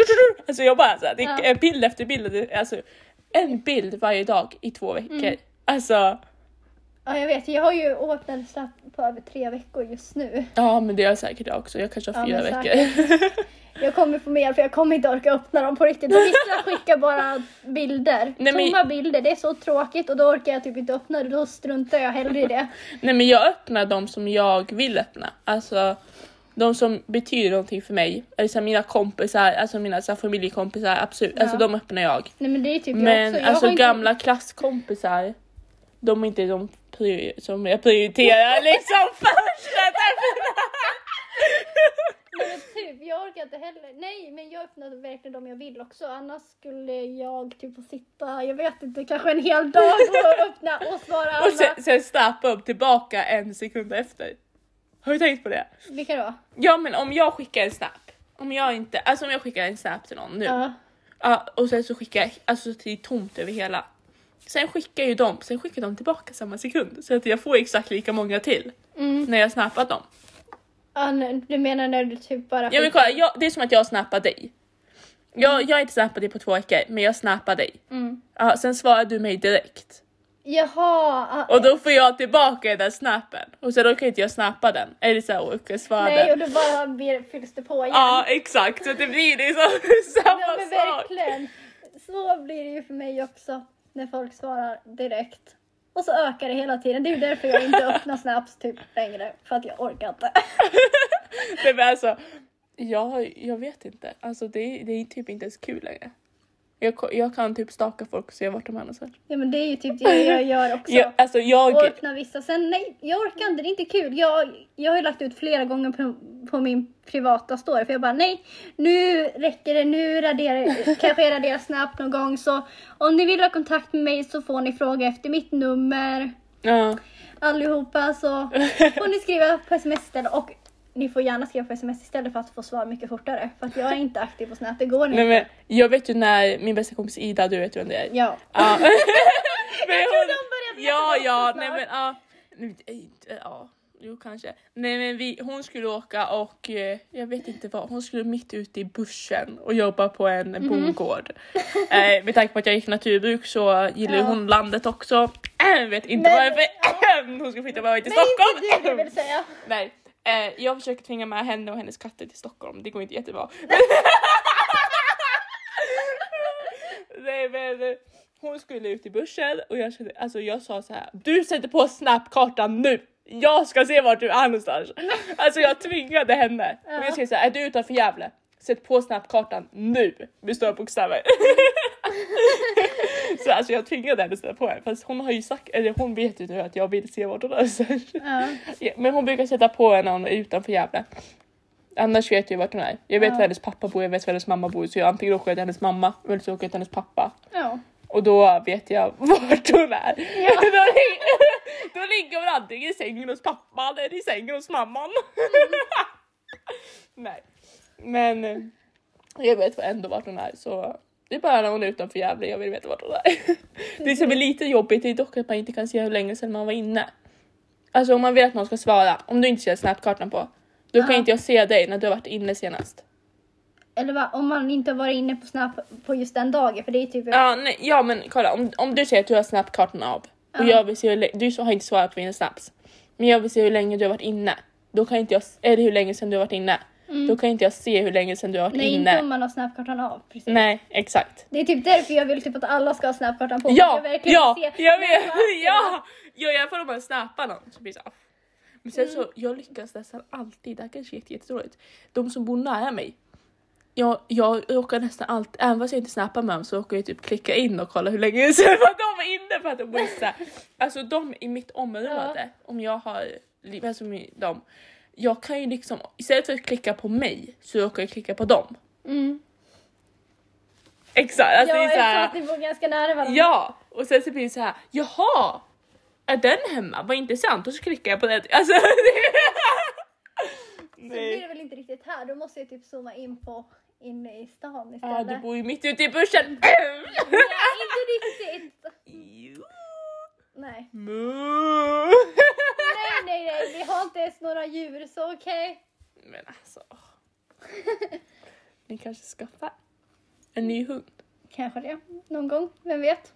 alltså jag bara såhär, det är bild efter bild, alltså en bild varje dag i två veckor. Mm. Alltså, Ja jag vet, jag har ju Snap på över tre veckor just nu. ja men det har jag säkert jag också, jag kanske har Ja, fyra men veckor. Jag kommer få mer för jag kommer inte orka öppna dem på riktigt. Vissa skickar bara bilder. Nej, men- Tomma bilder, det är så tråkigt och då orkar jag typ inte öppna det. Då struntar jag hellre i det. Nej men jag öppnar de som jag vill öppna. Alltså de som betyder någonting för mig. Eller så här, mina kompisar, alltså mina så här, familjekompisar, absolut. Ja. Alltså de öppnar jag. Nej men det är typ jag Men också. Jag alltså har inte- gamla klasskompisar. De är inte de som jag prioriterar liksom först. Men typ, jag orkar inte heller. Nej, men jag öppnar verkligen de jag vill också. Annars skulle jag typ få sitta, jag vet inte, kanske en hel dag och öppna och svara alla. Och sen, sen snappa upp tillbaka en sekund efter. Har du tänkt på det? Vilka då? Ja men om jag skickar en snap, om jag inte, alltså om jag skickar en snap till någon nu. Ja. Ja, och sen så skickar jag alltså till tomt över hela. Sen skickar ju de, sen skickar de tillbaka samma sekund så att jag får exakt lika många till Mm. när jag snappat dem. Ja, nej, du menar när du typ bara... Ja men kolla, jag, det är som att jag snappar dig. Jag, jag har inte snappat dig på två veckor men jag snappar dig. Mm. Ja, sen svarar du mig direkt. Jaha! ah, Och då får jag tillbaka den där snappen. Och sen då kan inte jag snappa den. Eller så här, och svara nej, den. och då bara blir, fylls det på igen. Ja exakt, så det blir liksom samma Ja, men sak. verkligen. Så blir det ju för mig också när folk svarar direkt. Och så ökar det hela tiden. Det är ju därför jag inte öppnar snaps typ längre. För att jag orkar inte. Nej men alltså, jag, jag vet inte. Alltså det, det är typ inte ens kul längre. Jag, jag kan typ staka folk och se vart de är någonstans. Ja men det är ju typ det jag gör också. Jag, alltså jag... Och öppna vissa. Sen nej, jag orkar inte. Det är inte kul. Jag, jag har ju lagt ut flera gånger på, på min privata story. För jag bara nej, nu räcker det. Nu raderar, kanske jag raderar snabbt någon gång. Så om ni vill ha kontakt med mig så får ni fråga efter mitt nummer. Ja. allihopa så får ni skriva på sms och ni får gärna skriva på sms istället för att få svar mycket fortare. För att jag är inte aktiv på Snap, det går Nej, inte. men jag vet ju när min bästa kompis Ida, du vet ju vem det är. Ja. Ja. men hon, de ja, ja, nej men ja. Eh, ja. Jo kanske. Nej men vi, hon skulle åka och eh, jag vet inte vad, hon skulle mitt ute i bussen och jobba på en Mhm. bondgård. eh, med tanke på att jag gick naturbruk så gillar Ja. hon landet också. Äh, vet inte Men- varför hon ska flytta bara till Men Stockholm. inte du vill säga. Nej, eh, jag försöker tvinga med henne och hennes katter till Stockholm. Det går inte jättebra. Nej men eh, hon skulle ut i börsen och jag, kände, alltså, jag sa så här. Du sätter på snapkartan nu! Jag ska se vart du är någonstans. Alltså jag tvingade henne. Och jag skrev så här, är du utanför Gävle? Sätt på snapkartan nu! Med stora bokstäver. så alltså jag tvingade henne att sätta på den. Fast hon har ju sagt, eller hon vet ju nu att jag vill se vart hon någonstans. Ja. Men hon brukar sätta på henne när hon är utanför Gävle. Annars vet jag ju vart hon är. Jag vet Ja. var hennes pappa bor, jag vet var hennes mamma bor. Så jag antingen åker jag till hennes mamma eller så åker jag till hennes pappa. ja. Och då vet jag vart hon är. Ja. då, då ligger hon antingen i sängen hos pappan eller i sängen hos mamman. Nej. Men eh, jag vet ändå vart hon är så det är bara när hon är utanför Gävle jag vill veta vart hon är. Det som är lite jobbigt är dock att man inte kan se hur länge sedan man var inne. Alltså om man vill att någon ska svara, om du inte ser snapkartan på, då kan inte jag se dig när du har varit inne senast. Eller va, om man inte har varit inne på Snap på just den dagen. För det är typ... Ja, nej, ja men kolla om, om du säger att du har snapkartan av och Ja. jag vill se hur lä- du har inte svarat på mina snaps. Men jag vill se hur länge du har varit inne. Då kan inte jag, eller hur länge sedan du har varit inne. Då kan inte jag se hur länge sedan du har varit Mm. Nej, inne. inte om man har Snapkartan av. Precis. Nej, exakt. Det är typ därför jag vill typ att alla ska ha Snapkartan på. Ja, jag ja, se jag vet, de ja! Ja, i alla fall om man snappar någon så blir det så. Men sen Mm. så, jag lyckas nästan alltid, det här kanske är jätte- jättedåligt. De som bor nära mig, jag, jag råkar nästan alltid, även fast jag inte snappar med dem så råkar jag typ klicka in och kolla hur länge sedan de var inne för att de här. Alltså de i mitt område, om jag har, alltså med dem, jag kan ju liksom, istället för att klicka på mig så råkar jag klicka på dem. Mm. Exakt, alltså ja, det är så här, att ni bor ganska nära varandra. Ja! Och sen så blir det så här, jaha! Är den hemma? Vad intressant. Och så klickar jag på den. Alltså, det... Så blir det väl inte riktigt här. Då måste jag typ zooma in på inne i stan Ja, istället. du bor ju mitt ute i bushen. Nej, inte riktigt. Jo. Nej. Mu. nej, nej. Vi har inte ens några djur så okej. Men alltså. Ni kanske skaffar en ny hund. Kanske det. Någon gång. Vem vet?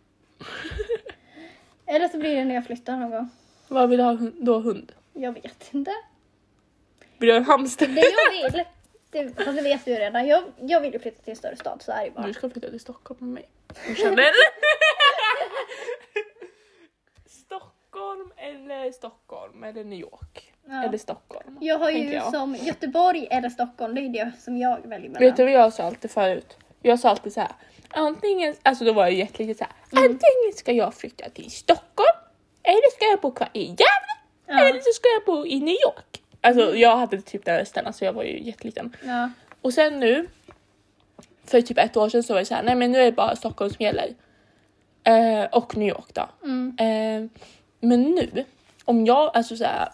Eller så blir det när jag flyttar någon gång. Vad vill du ha då hund? Jag vet inte. Vill du ha en hamster? Det jag vill. Det, fast det vet du ju redan. Jag, jag vill ju flytta till en större stad. Så är det bara. Du ska flytta till Stockholm med mig. Stockholm eller Stockholm eller New York. Ja. Eller Stockholm. Jag har ju jag. som Göteborg eller Stockholm. Det är det som jag väljer mellan. Vet du vad jag sa alltid förut? Jag sa alltid så här. Antingen, alltså då var jag jättelite så här. Mm. Antingen ska jag flytta till Stockholm eller ska jag bo kvar i Gävle? Ja. Eller så ska jag bo i New York. Alltså jag hade typ den rösten, alltså jag var ju jätteliten. Ja. Och sen nu, för typ ett år sedan så var det så här, nej men nu är det bara Stockholm som gäller. Eh, och New York då. Mm. Eh, men nu, om jag, alltså så här,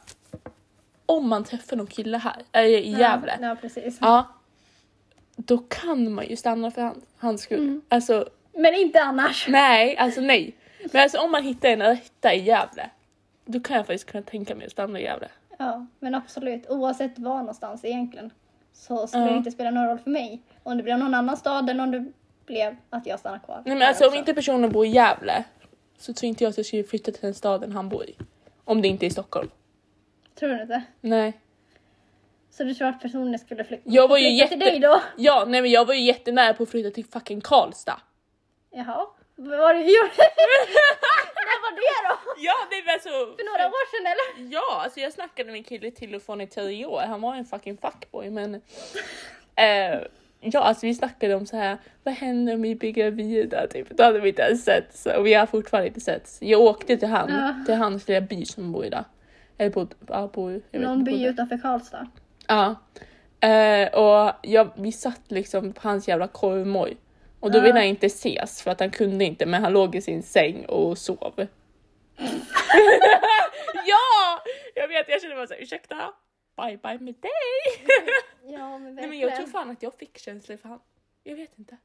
om man träffar någon kille här, eller i Gävle, Ja, ja precis. ja, då kan man ju stanna för han, hans skull. Mm. Alltså Men inte annars. nej, alltså nej. Men alltså om man hittar en rätta i Gävle, då kan jag faktiskt kunna tänka mig att stanna i Gävle. Ja, men absolut. Oavsett var någonstans egentligen. Så skulle Ja. det inte spela någon roll för mig. Om det blev någon annan stad eller om det blev att jag stannar kvar. Nej men alltså om också. inte personen bor i Gävle så tror inte jag att jag skulle flytta till den staden han bor i. Om det inte är i Stockholm. Tror du inte? Nej. Så du tror att personen skulle flytta, Jag var ju flytta till jätte- dig då? Ja, nej men jag var ju jättenära på att flytta till fucking Karlstad. Jaha. Vad var det du gjorde? När var det då? Ja, nej men alltså. För några år sedan eller? Ja, alltså jag snackade med en kille till och från i tio år. Han var en fucking fuckboy men. Eh, ja, alltså vi snackade om så här. Vad händer om vi bygger vidare? Typ. Då hade vi inte ens sett och vi har fortfarande inte sett. Jag åkte till han, Ja. till hans lilla by som bor i där. Eller bodde, ja, bor, jag Någon by utanför Karlstad. Ja. Eh, och jag, vi satt liksom på hans jävla korvmoj. Och då Ja. ville han inte ses för att han kunde inte men han låg i sin säng och sov. ja! Jag vet, jag kände bara såhär ursäkta, bye bye med dig. Ja men Nej men jag tror fan att jag fick känslor för han. Jag vet inte.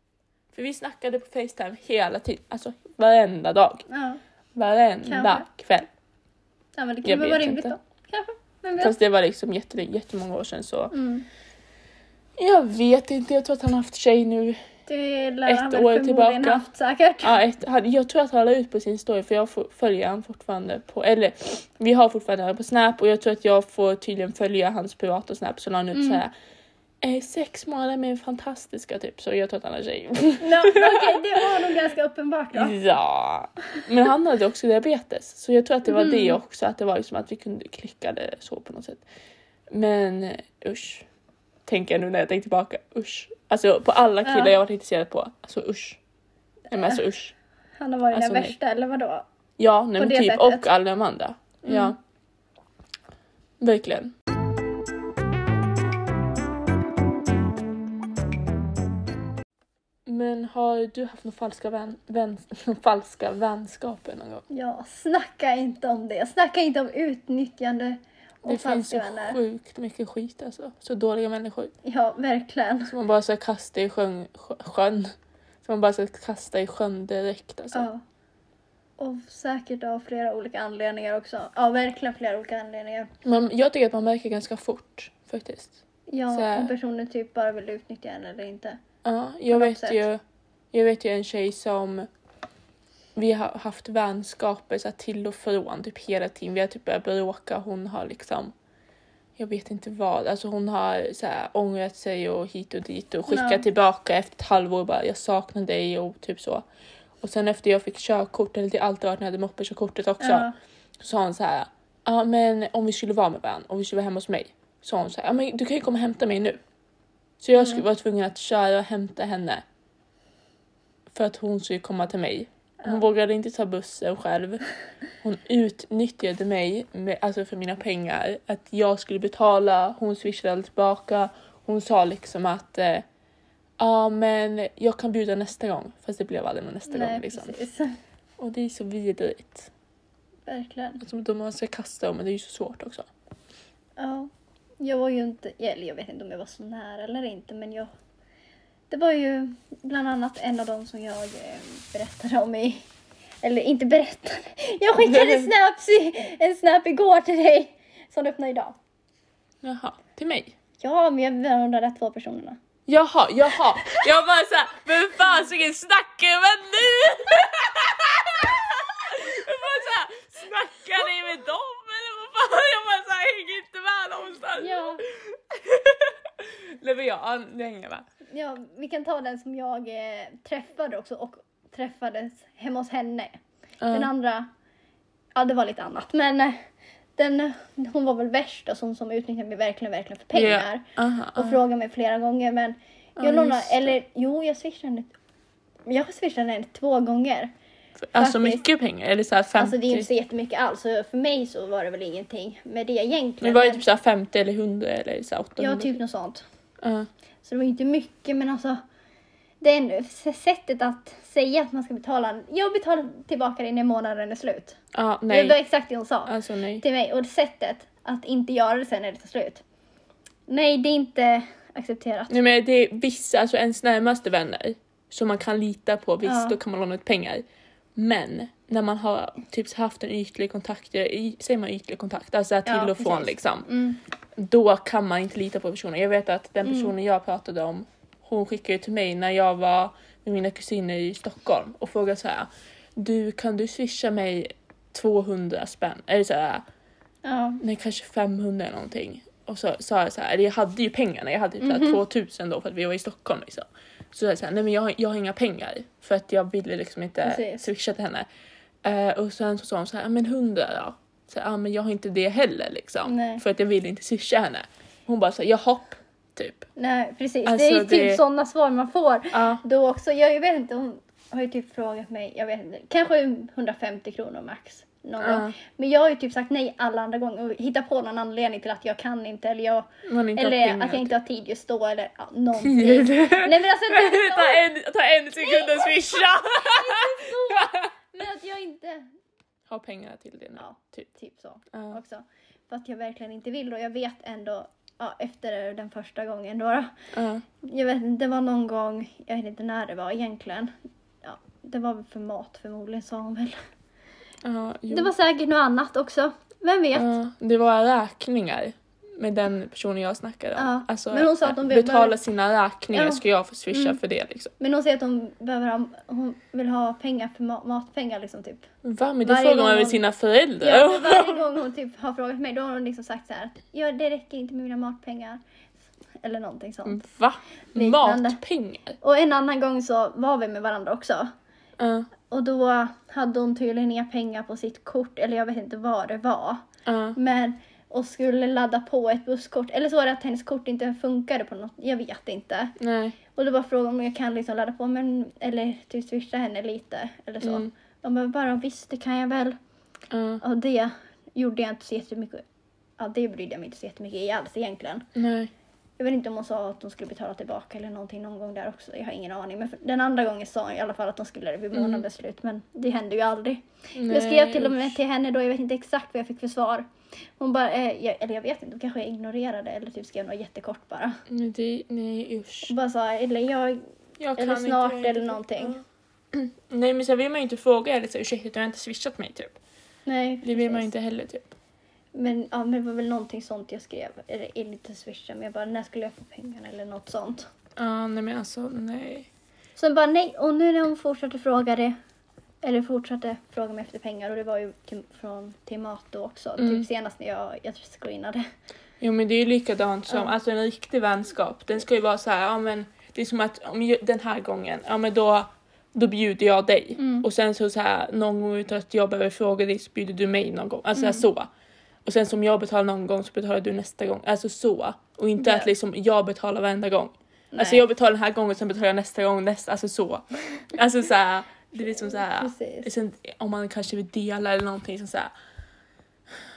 För vi snackade på Facetime hela tiden, alltså varenda dag. Ja. Varenda Kanske. kväll. ja men det kan väl vara rimligt inte. då. Kanske. Vem vet? Fast det var liksom jätte, jättemånga år sedan så. Mm. Jag vet inte, jag tror att han har haft tjej nu. Det lär Ett han väl år tillbaka. haft säkert. Ja, ett, han, jag tror att han la ut på sin story för jag följer han fortfarande på, eller vi har fortfarande han på Snap och jag tror att jag får tydligen följa hans privata Snap så la han ut Mm. såhär eh, sex månader med en fantastiska typ så jag tror att han har tjej. Ja, Okej, det var nog ganska uppenbart då. ja, men han hade också diabetes så jag tror att det var Mm. det också att det var liksom att vi kunde klicka det så på något sätt. Men eh, usch. Tänker jag nu när jag tänker tillbaka, usch. Alltså på alla killar Ja. jag varit intresserad på, alltså usch. Nej men alltså usch. Han har varit Alltså, den nej. värsta eller vadå? Ja, nej, men typ. sättet. Och alla de andra. Ja. Mm. Verkligen. Men har du haft några falska, vän, vän, falska vänskaper någon gång? Ja, snacka inte om det. Snacka inte om utnyttjande Det finns vänner. sjukt mycket skit alltså. Så dåliga människor. Ja, verkligen. Som man bara ska kasta i sjön. sjö- sjön. Som man bara ska kasta i sjön direkt alltså. Ja. Och säkert av flera olika anledningar också. Ja, verkligen flera olika anledningar. Men jag tycker att man märker ganska fort faktiskt. Ja, här- om personen typ bara vill utnyttja en eller inte. Ja, jag vet sätt. ju. Jag vet ju en tjej som vi har haft vänskaper så här, till och från typ hela tiden. Vi har typ börjat bråka. Hon har liksom jag vet inte vad, alltså hon har så här, ångrat sig och hit och dit och skickat Ja. tillbaka efter ett halvår bara jag saknar dig och typ så. Och sen efter jag fick körkort, eller det har alltid varit när jag hade moppekörkortet också, Ja. så sa hon så här, ja men om vi skulle vara med varandra, om vi skulle vara hemma hos mig, så sa hon så här, ja men du kan ju komma och hämta mig nu. Så jag skulle vara tvungen att köra och hämta henne. För att hon skulle komma till mig. Hon Ja. vågade inte ta bussen själv. Hon utnyttjade mig med, alltså för mina pengar. Att jag skulle betala, hon swishade tillbaka. Hon sa liksom att eh, ja men jag kan bjuda nästa gång. Fast det blev aldrig någon nästa Nej, gång liksom. precis. Och det är så vidrigt. Verkligen. Alltså, då man ska kasta dem, men det är ju så svårt också. Ja. Jag var ju inte, eller jag vet inte om jag var så nära eller inte, men jag... Det var ju bland annat en av dem som jag eh, berättade om i... Eller inte berättade. Jag skickade snaps i, en snap igår till dig som du öppnade idag. Jaha, till mig? Ja, men jag var de där två personerna. Jaha, jaha. Jag bara såhär, vem fasiken snackar man nu? Jag bara såhär, snackar ni med dem eller vad fan? Jag bara såhär, hänger inte med någonstans. Ja. Nej men ja, det hänger med. Ja, vi kan ta den som jag eh, träffade också och träffades hemma hos henne. Den Ja. andra, ja det var lite annat. Men eh, den, hon var väl värst och som, som utnyttjade mig verkligen, verkligen för pengar. Ja, aha, Och aha. frågade mig flera gånger men Ja, jag lånade, eller jo jag swishade henne, jag swishade henne två gånger. Alltså Faktiskt. mycket pengar, eller så här 50. Alltså det är inte så jättemycket alls, så för mig så var det väl ingenting med det egentligen. men var det typ så här 50 eller 100 eller så här 800? Ja, typ något sånt. Ja. Så det var inte mycket, men alltså det sättet att säga att man ska betala. Jag betalar tillbaka det när månaden är slut. Ja, Det var nej. exakt det hon sa Alltså nej. till mig. Och sättet att inte göra det sen när det tar slut. Nej, det är inte accepterat. Nej men det är vissa, alltså ens närmaste vänner som man kan lita på, visst Ja. då kan man låna ut pengar. Men när man har typ haft en ytlig kontakt, säger man ytlig kontakt, alltså till Ja, och från precis. liksom. Mm. Då kan man inte lita på personen. Jag vet att den personen jag pratade om, hon skickade till mig när jag var med mina kusiner i Stockholm och frågade så här. Du kan du swisha mig 200 spänn? Eller så här, Ja. nej kanske 500 eller någonting. Och så sa jag så här, eller jag hade ju pengarna, jag hade typ så här 2000 då för att vi var i Stockholm liksom. Så sa jag så här, nej men jag, jag har inga pengar för att jag ville liksom inte Precis. swisha till henne. Eh, och sen så sa hon så här, "Ja, men 100 då? Så här, ja men jag har inte det heller liksom. Nej. För att jag ville inte swisha henne. Hon bara så här, jaha, typ. Nej, precis. Alltså, det är ju typ det- sådana svar man får. Ja. Då också. Jag, vet inte, hon har ju typ frågat mig, jag vet inte, kanske 150 kronor max. Någon Ja. gång. Men jag har ju typ sagt nej alla andra gånger och hittat på någon anledning till att jag kan inte eller jag inte eller att jag inte har tid just då eller ja, någonting. Tid. Nej men alltså ta, en, ta en sekund och swisha! men att jag inte, ha pengarna till det nu. Ja. Typ. typ så Ja. också. Att jag verkligen inte vill och jag vet ändå, ja, efter den första gången då, Ja. Jag vet inte, det var någon gång, jag vet inte när det var egentligen. Ja, det var väl för mat förmodligen sa hon väl. Jo. Det var säkert något annat också. Vem vet? Det var räkningar med den personen jag snackade om. Ja, Alltså, men hon sa att de be- betala behöver- sina räkningar Ja. ska jag få swisha Mm. för det liksom. Men hon säger att hon behöver ha, hon vill ha pengar för ma- matpengar liksom typ. Va? Men det frågar man väl hon- sina föräldrar? Ja, varje gång hon typ har frågat mig då har hon liksom sagt så här att ja, det räcker inte med mina matpengar. Eller någonting sånt. Va? Liknande. Matpengar? Och en annan gång så var vi med varandra också. Ja, Och då hade hon tydligen inga pengar på sitt kort, eller jag vet inte vad det var. ja. Men, och skulle ladda på ett busskort. Eller så var det att hennes kort inte funkade på något, jag vet inte. Nej. Och då var frågan om jag kan liksom ladda på, men, eller typ swisha henne lite. Eller så. Mm. De bara, bara visst det kan jag väl. Ja. Och det gjorde jag inte så jättemycket. Ja, det brydde jag mig inte så jättemycket i alls egentligen. Nej. Jag vet inte om hon sa att de skulle betala tillbaka eller någonting någon gång där också. Jag har ingen aning. Men den andra gången sa hon i alla fall att de skulle det vid månadens slut. Men det hände ju aldrig. Mm. Nej. Jag skrev till och med till henne då, jag vet inte exakt vad jag fick för svar. Hon bara, eh, jag, eller jag vet inte, kanske jag ignorerade eller typ skrev något jättekort bara. Men det, nej usch. Bara sa, eller jag, Jag eller snart inte, eller någonting. Nej men sen vill man ju inte fråga eller så ursäkta du har inte swishat mig typ. Nej, Det vill man ju precis. inte heller typ. Men, ja, men det var väl någonting sånt jag skrev. Eller eller inte swisha, men jag bara, när skulle jag få pengarna eller något sånt. Ja nej men alltså nej. Sen bara nej, och nu när hon fortsatte fråga det, eller fortsatte fråga mig efter pengar och det var ju till, från till mat då också. Mm. Typ senast när jag, jag screenade. Jo men det är ju likadant som, Ja. alltså en riktig vänskap, den ska ju vara så här, ja men det är som att om den här gången, ja men då, då bjuder jag dig. Mm. Och sen så, så här, någon gång utan att jag behöver fråga dig så bjuder du mig någon gång. Alltså Mm. så. Och sen som jag betalar någon gång så betalar du nästa gång. Alltså så. Och inte Ja. att liksom jag betalar varenda gång. Alltså Nej. jag betalar den här gången sen betalar jag nästa gång nästa, alltså så. Alltså så här, det är liksom så här. Precis. Sen, om man kanske vill dela eller någonting som så här.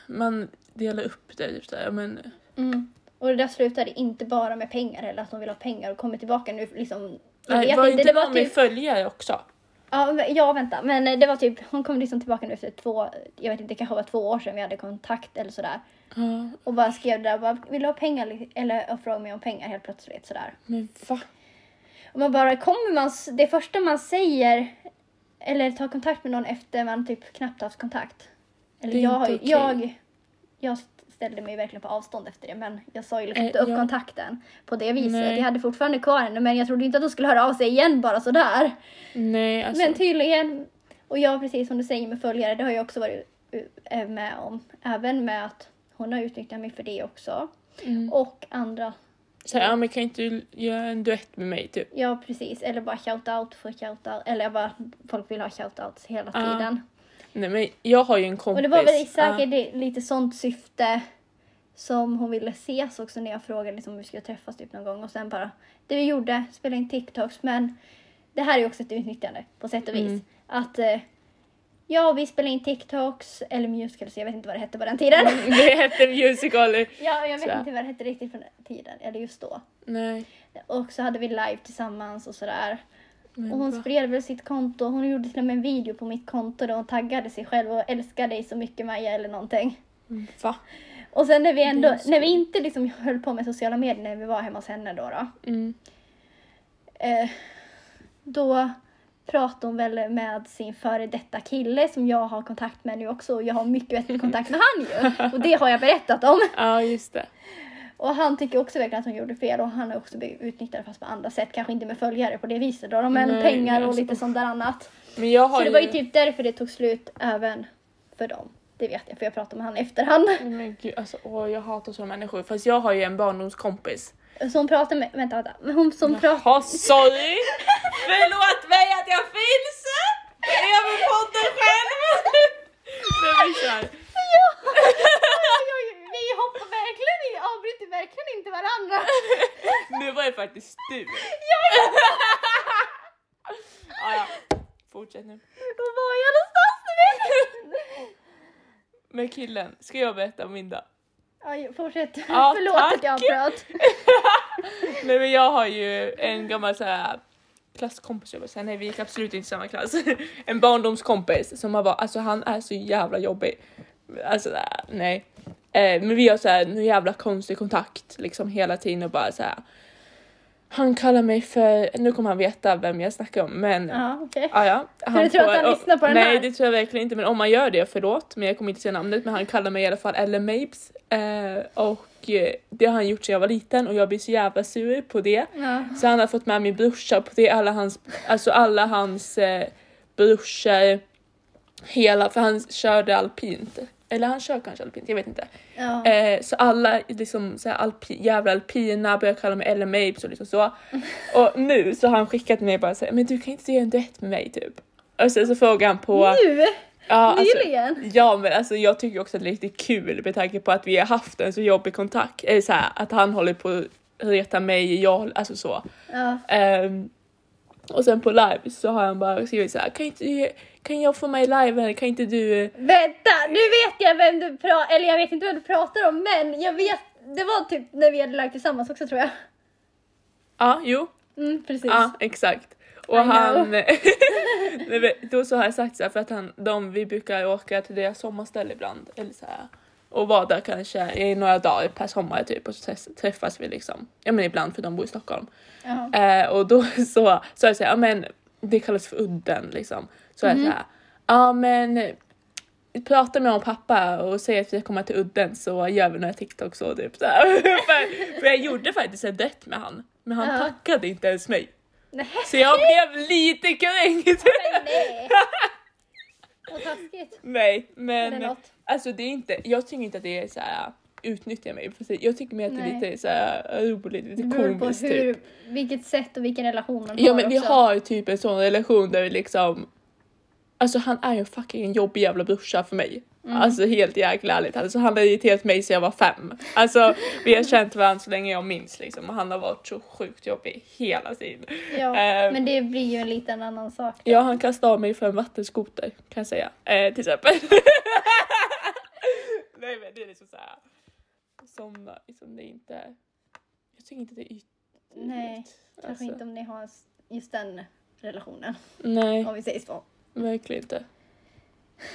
Man delar upp det typ så här, men Mm. Och det där slutade inte bara med pengar eller att de vill ha pengar och kommer tillbaka nu liksom. Jag Nej, var inte, inte det var typ, följare också? ja, ja vänta, men eh, det var typ, hon kom liksom tillbaka nu efter två, jag vet inte, det kanske var två år sedan vi hade kontakt eller sådär. Ja, Och bara skrev där, bara, vill du ha pengar? Eller och frågade mig om pengar helt plötsligt sådär. men va? Och man bara, kommer man, det första man säger eller tar kontakt med någon efter man typ knappt haft kontakt. Eller Det är jag, inte har ju- okej. jag, jag ställde mig verkligen på avstånd efter det men jag sa ju liksom Eh, inte upp ja. kontakten på det viset. Nej. Jag hade fortfarande kvar henne men jag trodde inte att de skulle höra av sig igen bara sådär. Nej alltså. Men tydligen, och jag precis som du säger med följare, det har jag också varit eh, med om. Även med att hon har utnyttjat mig för det också. mm. Och andra så här, ja, men kan inte du göra en duett med mig typ? Ja, precis. Eller bara shout-out för shout-out. Eller bara folk vill ha shout-outs hela Ja. tiden. Nej men jag har ju en kompis. Och det var väl säkert li- lite sånt syfte som hon ville ses också när jag frågade liksom, om vi skulle träffas typ någon gång. Och sen bara, det vi gjorde, spela in TikToks. Men det här är ju också ett utnyttjande på sätt och vis. Mm. Att eh, Ja, vi spelade in TikToks, eller musicals, jag vet inte vad det hette på den tiden. Det hette musical. Ja, jag vet Så. inte vad det hette riktigt på den tiden, eller just då. Nej. Och så hade vi live tillsammans och sådär. Men Och hon va? spred väl sitt konto, hon gjorde till och med en video på mitt konto där hon taggade sig själv och älskar dig så mycket Maja eller någonting. Va? Och sen när vi ändå, när vi inte liksom höll på med sociala medier när vi var hemma hos henne då, då Mm. eh, då pratade hon väl med sin före detta kille som jag har kontakt med nu också och jag har mycket bättre kontakt med han ju. Och det har jag berättat om. Ja, just det. Och han tycker också verkligen att hon gjorde fel och han har också blivit utnyttjad fast på andra sätt. Kanske inte med följare på det viset då, men Nej, pengar och alltså, lite sånt där annat. Men jag har Så det var ju typ därför det tog slut även för dem. Det vet jag för jag pratade med han i efterhand. Men gud, alltså, åh, jag hatar sådana människor. Fast jag har ju en barndomskompis. Så hon pratade med, vänta vänta, hon som pratade, Jaha, sorry! Förlåt mig att jag finns! Jag vill podda själv! Men kör. Oj, oj, vi hoppar verkligen i, avbryter verkligen inte varandra. Nu var det faktiskt du. Ja, ja. Fortsätt nu. Var var jag någonstans nu? Med killen, ska jag berätta om min dag? Oj, fortsätt. Ja, Förlåt tack. att jag avbröt. Nej men jag har ju en gammal så här klasskompis, jag säga, nej vi gick absolut inte i samma klass. En barndomskompis som har bara, alltså han är så jävla jobbig. Alltså äh, nej. Eh, men vi har så här en jävla konstig kontakt liksom hela tiden och bara så här. Han kallar mig för, nu kommer han veta vem jag snackar om men. Ah, ja. För du tror att han lyssnar på den nej, här? det tror jag verkligen inte. Men om man gör det, förlåt, men jag kommer inte säga namnet. Men han kallar mig i alla fall Elle Mapes. Eh, och eh, det har han gjort sedan jag var liten och jag blir så jävla sur på det. Ja. Så han har fått med min brorsa på det. Alla hans, alltså alla hans eh, brorsor, hela, för han körde alpint. Eller han kör kanske alpint, jag vet inte. Ja. Eh, så alla liksom så här alpi, jävla alpina börjar kalla mig Ella Mapes och liksom så. Och nu så har han skickat mig bara såhär, men du kan inte göra en duett med mig typ. Och sen så frågar han på... Nu? Ja, alltså, Nyligen? ja men alltså jag tycker också att det är lite kul med tanke på att vi har haft en så jobbig kontakt. Eller så här, att han håller på att reta mig, jag, alltså så. Ja. Ehm, och sen på live så har han bara skrivit så här, kan, inte, kan jag få mig live eller kan inte du... Vänta, nu vet jag vem du pratar eller jag vet inte vem du pratar om men jag vet, det var typ när vi hade lagt tillsammans också tror jag. Ja, jo. Mm, precis. Ja, exakt. Och I han... Då så har jag sagt så här för att han, de, vi brukar åka till deras sommarställe ibland. Eller så här, och vara där kanske i några dagar per sommar typ och så träff- träffas vi liksom. Ja men ibland för de bor i Stockholm. Ja. Eh, och då så så jag säger, ja men det kallas för udden liksom. Så jag Mhm. säger, ja men prata med om pappa och säg att vi kommer till udden så gör vi några TikToks och typ så här. för, för jag gjorde faktiskt en dejt med han, men han Ja. tackade inte ens mig. Nej. Så jag blev lite kränkt. Nej. Vad taskigt. Nej, men något? Alltså det är inte, jag tycker inte att det är så här utnyttja mig. Precis. Jag tycker mer att det är lite så här roligt, lite Det beror på komiskt hur, typ. vilket sätt och vilken relation man Ja har men vi också. har ju typ en sån relation där vi liksom Alltså han är ju en fucking jobbig jävla brorsa för mig. Mm. Alltså helt jäkla ärligt. Alltså han har irriterat mig sedan jag var fem. Alltså vi har känt varandra så länge jag minns liksom och han har varit så sjukt jobbig hela tiden. Ja, Ehm. men det blir ju en liten annan sak. då. Ja han kastade av mig för en vattenskoter kan jag säga. Eh, till exempel. Nej men det är liksom såhär. Såna, liksom det är inte. Jag tycker inte det är ytligt. Nej, Kanske Alltså, inte om ni har just den relationen, Nej, om vi säger så. verkligen inte.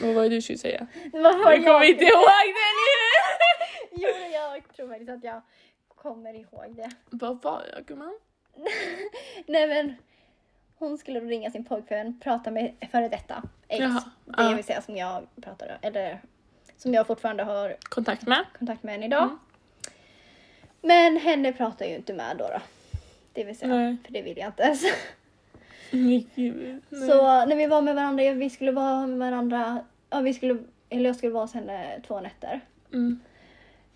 Vad var det du skulle säga? Vad var Du kommer jag? inte ihåg det? Jo, jag tror faktiskt att jag kommer ihåg det. Vad var jag gumman? Nej men, hon skulle ringa sin pojkvän, prata med före detta ex. Jaha, Det vill säga som jag pratade, eller som jag fortfarande har Kontakt med? kontakt med än idag. Mm. Men henne pratar jag ju inte med då. då. Det vill säga, Nej. för det vill jag inte ens. Gud, nej. Så när vi var med varandra, vi skulle vara med varandra, ja vi skulle, eller jag skulle vara hos henne två nätter. Mm.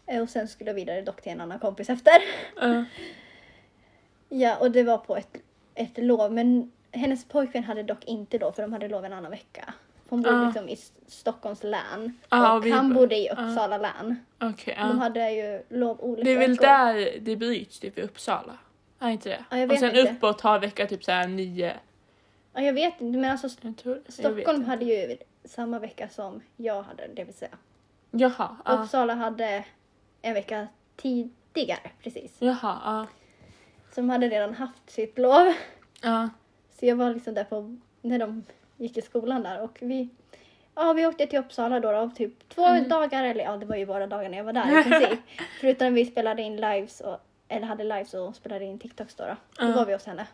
Eh, Och sen skulle jag vidare dock till en annan kompis efter. Ja. Ja, och det var på ett, ett lov. Men hennes pojkvän hade dock inte lov, för de hade lov en annan vecka. Hon bodde Ah. liksom i Stockholms län Ah, och vi- han bodde i Uppsala län. Okej, De hade ju lov olika Det är väl veckor. där det bryts typ i Uppsala? Är inte det? Ja, jag och sen inte. uppåt har vecka typ såhär nio. Ja, jag vet inte, men alltså Jag tror, jag Stockholm hade ju samma vecka som jag hade, det vill säga. Jaha, ja. Uppsala hade en vecka tidigare, precis. Jaha, ja. Så de hade redan haft sitt lov. Ja. Så jag var liksom där på, när de gick i skolan där och vi, ja vi åkte till Uppsala då, då typ två Mm. dagar, eller ja det var ju bara dagarna jag var där i princip. Förutom vi spelade in lives, och, eller hade lives och spelade in TikToks då. Då, då var vi hos henne.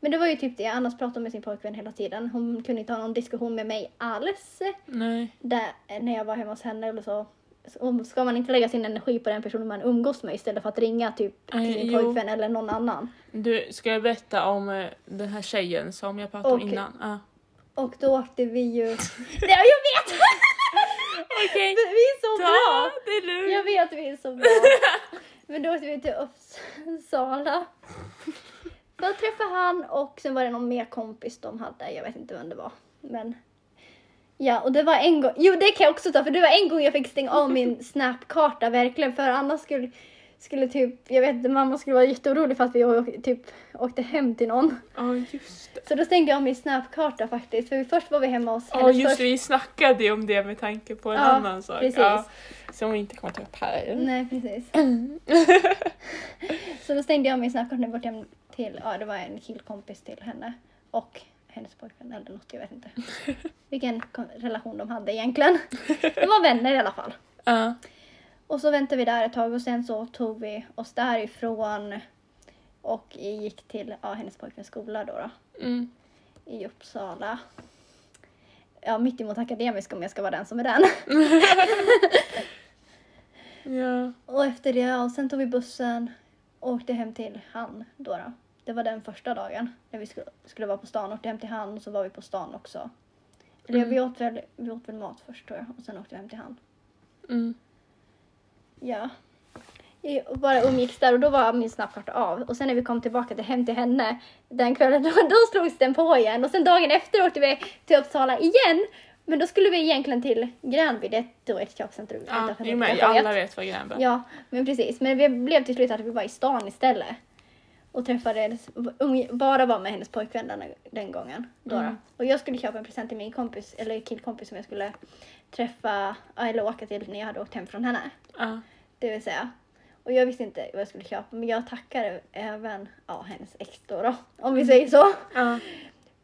Men det var ju typ det, annars pratade hon med sin pojkvän hela tiden. Hon kunde inte ha någon diskussion med mig alls Nej. där, när jag var hemma hos henne eller så. Så ska man inte lägga sin energi på den personen man umgås med istället för att ringa typ till sin jo. pojkvän eller någon annan. Du, ska jag berätta om eh, den här tjejen som jag pratade om Okej. innan? Ja. Och då åkte vi ju... Ja, jag vet! Okej, Vi är så ta bra! det lugnt. Jag vet vi är så bra. Men då åkte vi till Uppsala. För att träffa han och sen var det någon mer kompis de hade. Jag vet inte vem det var. Men ja, och det var en gång. Jo, det kan jag också ta för det var en gång jag fick stänga av min Snap-karta verkligen för annars skulle skulle typ, jag vet inte, mamma skulle vara jätteorolig för att vi åk, typ åkte hem till någon. Ja, just det. Så då stängde jag min Snap-karta faktiskt. För först var vi hemma hos Ja, hennes just första- det. Vi snackade ju om det med tanke på en Ja, annan sak. precis. Ja, som vi inte kommer ta upp här. Nej, precis. så då stängde jag min snapchat när vi bort hem till, ja det var en killkompis till henne och hennes pojkvän eller något, jag vet inte. Vilken relation de hade egentligen. De var vänner i alla fall. Ja. Och så väntade vi där ett tag och sen så tog vi oss därifrån och gick till ja, hennes pojkväns skola då, då Mm. i Uppsala. Ja, mitt emot akademiska om jag ska vara den som är den. Ja. Och efter det, ja, och sen tog vi bussen och åkte hem till han då. då. Det var den första dagen när vi skulle, skulle vara på stan. Åkte hem till han och så var vi på stan också. Eller Mm. vi, åt väl, vi åt väl mat först tror jag och sen åkte vi hem till han. Mm. Ja. Vi bara umgicks där och då var min snabbkarta av. Och sen när vi kom tillbaka till hem till henne den kvällen, då, då slogs den på igen. Och sen dagen efter åkte vi till Uppsala igen. Men då skulle vi egentligen till Gränby, det är då ett köpcentrum Ja, men kafé. alla vet vad Gränby är. Ja, men precis. Men vi blev till slut att vi var i stan istället. Och träffades, bara var med hennes pojkvän den, den gången. Då Mm. Och jag skulle köpa en present till min kompis, eller killkompis som jag skulle träffa, eller åka till när jag hade åkt hem från henne. Ja. Det vill säga. Och jag visste inte vad jag skulle köpa, men jag tackade även ja, hennes ex då, då om vi säger så.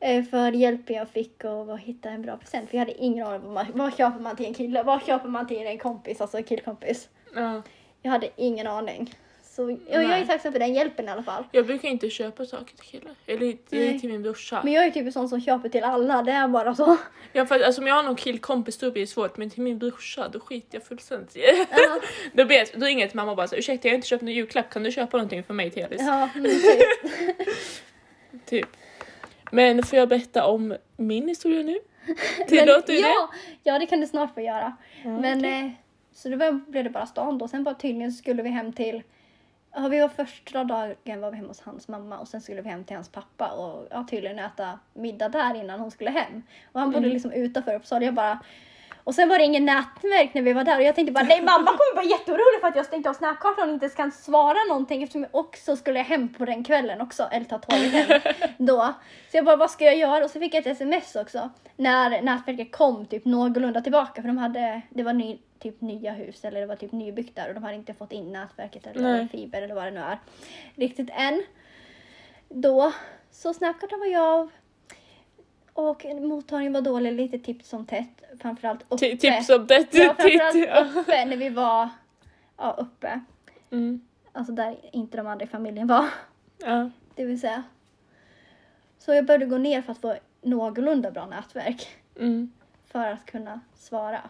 Eh, För hjälpen jag fick och att hitta en bra present. För jag hade ingen aning om vad, vad köper man till en kille, vad köper man till en kompis, alltså en killkompis. Ja. Jag hade ingen aning. Så jag, jag är tacksam för den hjälpen i alla fall. Jag brukar inte köpa saker till killar. Eller till, till min brorsa. Men jag är typ en sån som köper till alla, det är bara så. Ja, för, att, alltså, om jag har någon killkompis då blir det svårt men till min brorsa då skiter jag fullständigt i det. Ja, Då, ber, då ringer jag till mamma och bara så, ursäkta jag har inte köpt någon julklapp, kan du köpa någonting för mig till Elis? ja typ. Typ. Men får jag berätta om min historia nu? Tillåter du det? ja, ja, det kan du snart få göra. Ja, Men okej. eh, så var, blev det bara stan då. Sen bara tydligen skulle vi hem till Ja, vi var första dagen var vi hemma hos hans mamma och sen skulle vi hem till hans pappa och ja, tydligen äta middag där innan hon skulle hem. Och han bodde Mm. liksom utanför Uppsala. Jag bara, och sen var det ingen nätverk när vi var där och jag tänkte bara nej mamma kommer vara jätteorolig för att jag stängt av snapkartan och inte ens kan svara någonting eftersom jag också skulle hem på den kvällen också, eller ta tåget hem då. Så jag bara vad ska jag göra? Och så fick jag ett sms också när nätverket kom typ någorlunda tillbaka för de hade, det var ny, typ nya hus eller det var typ nybyggt där och de hade inte fått in nätverket eller Nej. fiber eller vad det nu är riktigt än. Då, så snapkartan var jag av och mottagningen var dålig, lite tips som tätt, framförallt uppe. Ti- Tips om det. Ja, framförallt uppe när vi var ja, uppe. Mm. Alltså där inte de andra i familjen var, Ja. det vill säga. Så jag började gå ner för att få någorlunda bra nätverk Mm. för att kunna svara.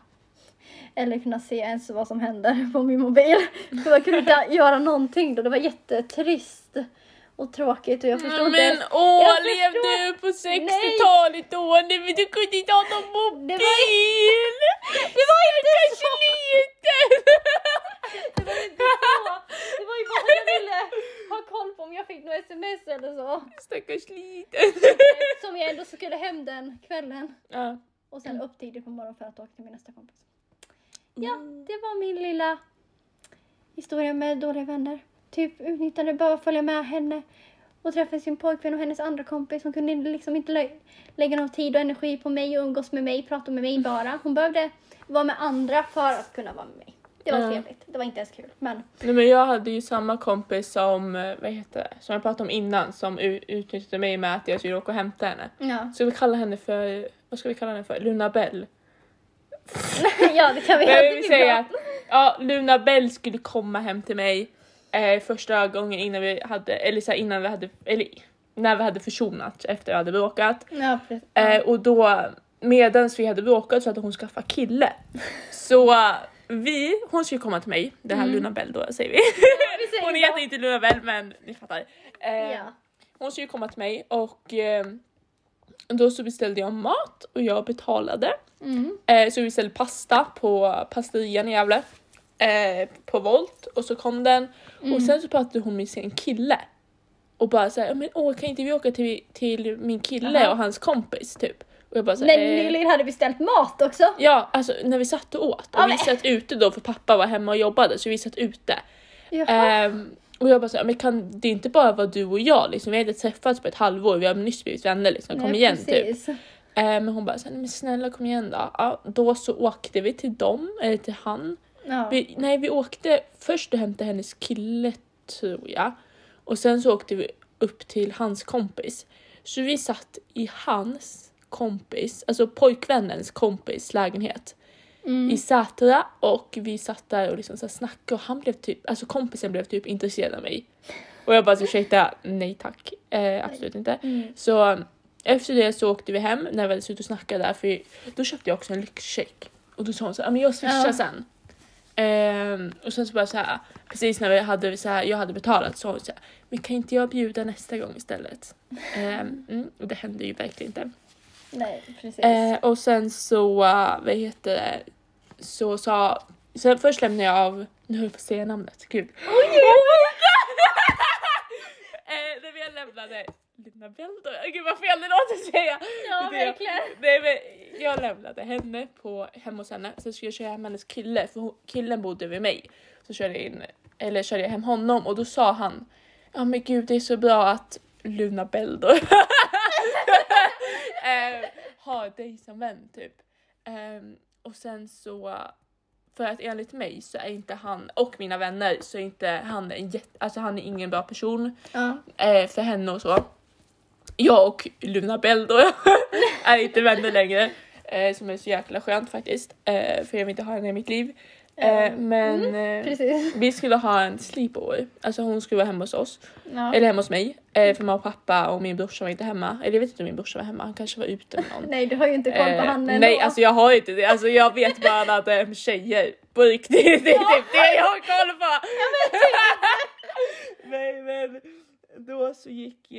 Eller kunna se ens vad som händer på min mobil. För jag kunde inte göra någonting då. Det var jättetrist och tråkigt och jag förstår inte. Men åh, Jag levde du på 60-talet då? Nej men du kunde inte ha någon mobil! Det var- Det var inte så! liten! Det var inte så! Det var ju bara att jag ville ha koll på om jag fick något sms eller så. Stackars liten. Som jag ändå skulle hem den kvällen. Ja. Och sen upp tidigt på morgonen för att åka till min nästa kompis. Ja, det var min lilla historia med dåliga vänner. Typ utnyttjade, bara följa med henne. och träffa sin pojkvän och hennes andra kompis. Hon kunde liksom inte lä- lägga någon tid och energi på mig och umgås med mig, prata med mig bara. Hon behövde vara med andra för att kunna vara med mig. Det var Ja. trevligt. Det var inte ens kul. Men Nej, men jag hade ju samma kompis som, eh, vad heter det, som jag pratade om innan som utnyttjade mig med att jag skulle åka och hämta henne. ja, Ska vi kalla henne för, vad ska vi kalla henne för? Luna Bell? ja det kan vi Men säga bra. att ja, Luna Bell skulle komma hem till mig eh, första gången innan vi hade, eller så här, innan vi hade, eller när vi hade försonat efter vi hade bråkat. Ja. Eh, och då medans vi hade bråkat så hade hon skaffat kille. Så vi, hon skulle komma till mig, det här Mm. Luna Bell då säger vi. säger hon heter inte Luna Bell men ni fattar. Eh, Ja. Hon skulle komma till mig och eh, då så beställde jag mat och jag betalade. Mm. Eh, så vi beställde pasta på pasterian i Gävle. Eh, på Volt och så kom den Mm. och sen så pratade hon med sin kille. Och bara såhär, men åh kan inte vi åka till, till min kille Aha. och hans kompis typ? Och jag bara såhär, När eh, Lilly hade beställt mat också. Ja, alltså när vi satt och åt och Ja, vi men- satt ute då för pappa var hemma och jobbade så vi satt ute. Ehm, och jag bara såhär, men kan det inte bara vara du och jag liksom? Vi har inte träffats på ett halvår, vi har nyss blivit vänner liksom, kom Nej, igen typ. precis. Eh, men hon bara såhär, men snälla kom igen då. Ja, då så åkte vi till dem, eller till han. Ja. Vi, nej vi åkte först och hämtade hennes kille tror jag. Och sen så åkte vi upp till hans kompis. Så vi satt i hans kompis, alltså pojkvännens kompis lägenhet Mm. i Sätra och vi satt där och liksom så snackade och han blev typ, alltså kompisen blev typ intresserad av mig. Och jag bara så, ursäkta, nej tack, eh, absolut inte. Mm. Så efter det så åkte vi hem när vi hade suttit och snackat där för då köpte jag också en lyxcheck. Och då sa hon så här, men jag swishar Ja. sen. Ehm, och sen så bara så här, precis när vi hade så här, jag hade betalat så sa hon så här, men kan inte jag bjuda nästa gång istället? Ehm, mm, och det hände ju verkligen inte. Nej, precis. Eh, och sen så, uh, vad heter det, så sa, så först lämnade jag av, nu höll jag på att säga namnet, gud. eh, när jag lämnade Lina Beldo, gud vad fel det låter säga. Ja, Det- verkligen. Nej, men jag lämnade henne på, hemma hos henne, sen skulle jag köra hem hennes kille för hon, killen bodde vid mig. Så körde jag in, eller körde jag hem honom och då sa han, ja men gud det är så bra att Luna Beldo eh, har dig som vän typ. Ehm, och sen så, för att enligt mig så är inte han, och mina vänner, så är inte han en jätte, alltså han är ingen bra person Ja. eh, för henne och så. Jag och Luna Bell då är inte vänner längre. Eh, som är så jäkla skönt faktiskt. Eh, för jag vill inte ha henne i mitt liv. Eh, Mm. men Precis. vi skulle ha en sleepover. Alltså hon skulle vara hemma hos oss. Ja. Eller hemma hos mig. Eh, för mamma och pappa och min brorsa var inte hemma. Eller jag vet inte om min brorsa var hemma. Han kanske var ute med någon. Nej, du har ju inte koll på Eh, han ändå. nej alltså jag har inte det. Alltså jag vet bara att det är tjejer. På riktigt. Det är typ det jag har koll på. nej men då så gick...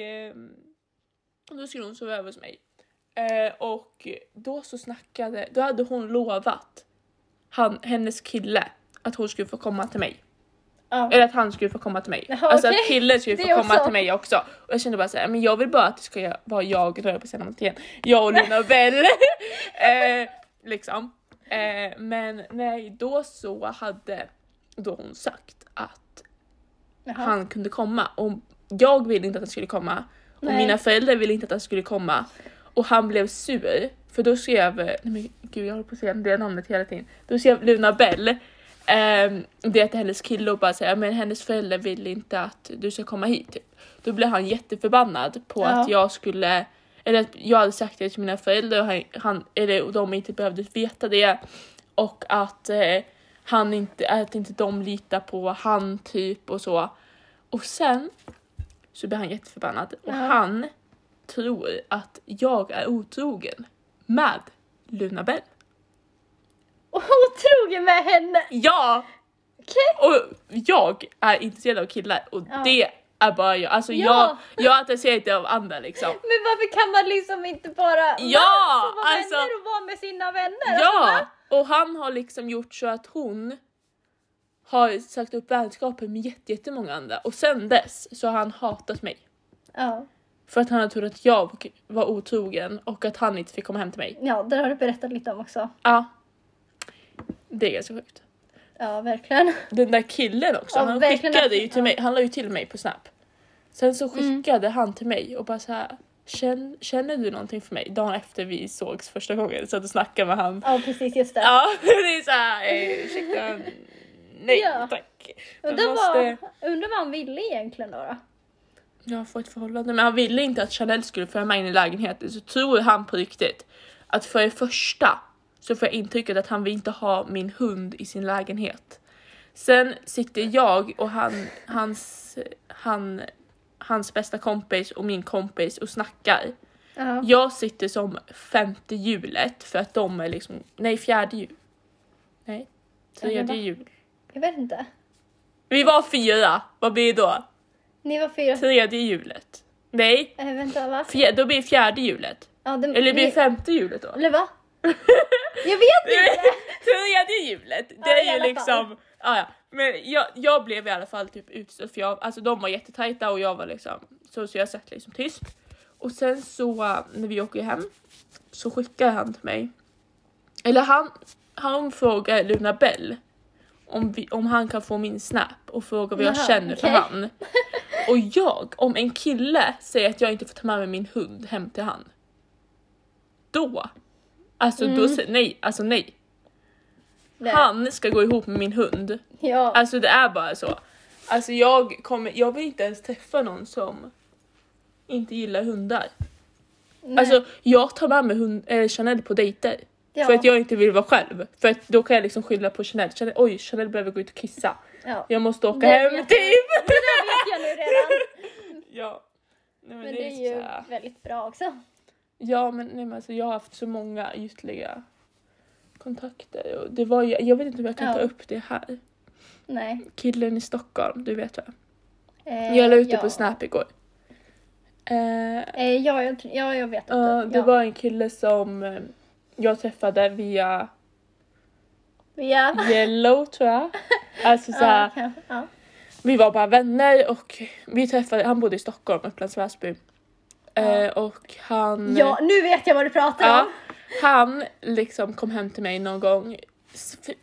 Eh, då skulle hon sova över hos mig. Eh, och då så snackade, då hade hon lovat han, hennes kille att hon skulle få komma till mig. Ja. Eller att han skulle få komma till mig. Jaha, alltså okej. att killen skulle få komma också. till mig också. Och jag kände bara såhär, men jag vill bara att det ska vara jag, rör på namnet igen, jag och Lina Bell. eh, liksom. Eh, men nej, då så hade då hon sagt att Jaha. han kunde komma och jag ville inte att han skulle komma och Nej. mina föräldrar ville inte att han skulle komma och han blev sur för då skrev, nej men gud jag håller på att säga det namnet hela tiden, då skrev Luna Bell ehm, det till hennes kille och bara säga men hennes föräldrar vill inte att du ska komma hit. Typ. Då blev han jätteförbannad på Ja. att jag skulle, eller att jag hade sagt det till mina föräldrar och han, han, eller och de inte behövde veta det och att eh, han inte, att inte de litar på han typ och så. Och sen så blir han jätteförbannad och Ja. han tror att jag är otrogen med Luna Bell. Otrogen med henne! Ja! Okej. Och jag är intresserad av killar och Ja. det är bara jag. Alltså Ja. jag, jag är intresserad inte av andra liksom. Men varför kan man liksom inte bara Ja, vara alltså- vänner och vara med sina vänner? Alltså, Ja! va? Och han har liksom gjort så att hon har sagt upp vänskapen med jätte- jättemånga andra och sen dess så har han hatat mig. ja. För att han har trott att jag var otrogen och att han inte fick komma hem till mig. ja, det har du berättat lite om också. Ja. Det är ganska sjukt. Ja, verkligen. Den där killen också, Ja, han verkligen skickade ju till ja. mig, han la ju till mig på snap. Sen så skickade han till mig och bara så här. Känn, känner du någonting för mig? Dagen efter vi sågs första gången så att du snackade med han. Ja precis, just det. Ja, det är såhär, ursäkta. Nej Ja. tack. Undrar måste- vad, undrar vad han ville egentligen då? då? Jag fått ett förhållande men han ville inte att Chanel skulle föra med in i lägenheten så tror han på riktigt att för det första så får jag intrycket att han vill inte ha min hund i sin lägenhet. Sen sitter jag och han, hans, han, hans bästa kompis och min kompis och snackar. Ja. Jag sitter som femte hjulet för att de är liksom, nej fjärde jul. Nej, tredje va? Jag vet inte. Vi var fyra, vad blir det då? Ni var fyra. Tredje hjulet. Nej, Äh, vänta va? fjär, då blir fjärde hjulet. Ja, det, Eller blir ni, femte hjulet då? Eller va? Jag vet inte! Tredje hjulet, det Ja, är ju liksom, ja ja. Men jag, jag blev i alla fall typ utstött för jag, alltså de var jättetajta och jag var liksom, så, så jag satt liksom tyst. Och sen så uh, när vi åker hem så skickar han till mig, eller han, han frågar Luna Bell om, vi, om han kan få min snap och frågar vad jag Jaha, känner för okej. han. Och jag, om en kille säger att jag inte får ta med mig min hund hem till han. Då, alltså då Mm. säger nej, alltså nej. Nej. Han ska gå ihop med min hund. Ja. Alltså det är bara så. Alltså jag kommer, jag vill inte ens träffa någon som inte gillar hundar. nej. Alltså jag tar med mig hund, eh, Chanel på dejter. Ja. För att jag inte vill vara själv. För att då kan jag liksom skylla på Chanel. Chanel oj, Chanel behöver gå ut och kissa. ja. Jag måste åka Det hem vet typ. Det där vet jag nu redan. Ja. Nej, men Men det är så ju här- väldigt bra också. Ja men, nej, men alltså, jag har haft så många ytliga kontakter. Och det var ju, jag vet inte om jag kan Ja. ta upp det här. Nej. Killen i Stockholm, du vet va? Eh, Jag la ut det ja. på Snap igår. Eh, Eh, ja, jag, ja, jag vet ja, det ja. var en kille som eh, jag träffade via Ja. Yellow tror jag. Alltså så här, Ja, ja. vi var bara vänner och vi träffade, han bodde i Stockholm, Upplands Väsby. Eh, och han... ja, nu vet jag vad du pratar Ja, om. han liksom kom hem till mig någon gång.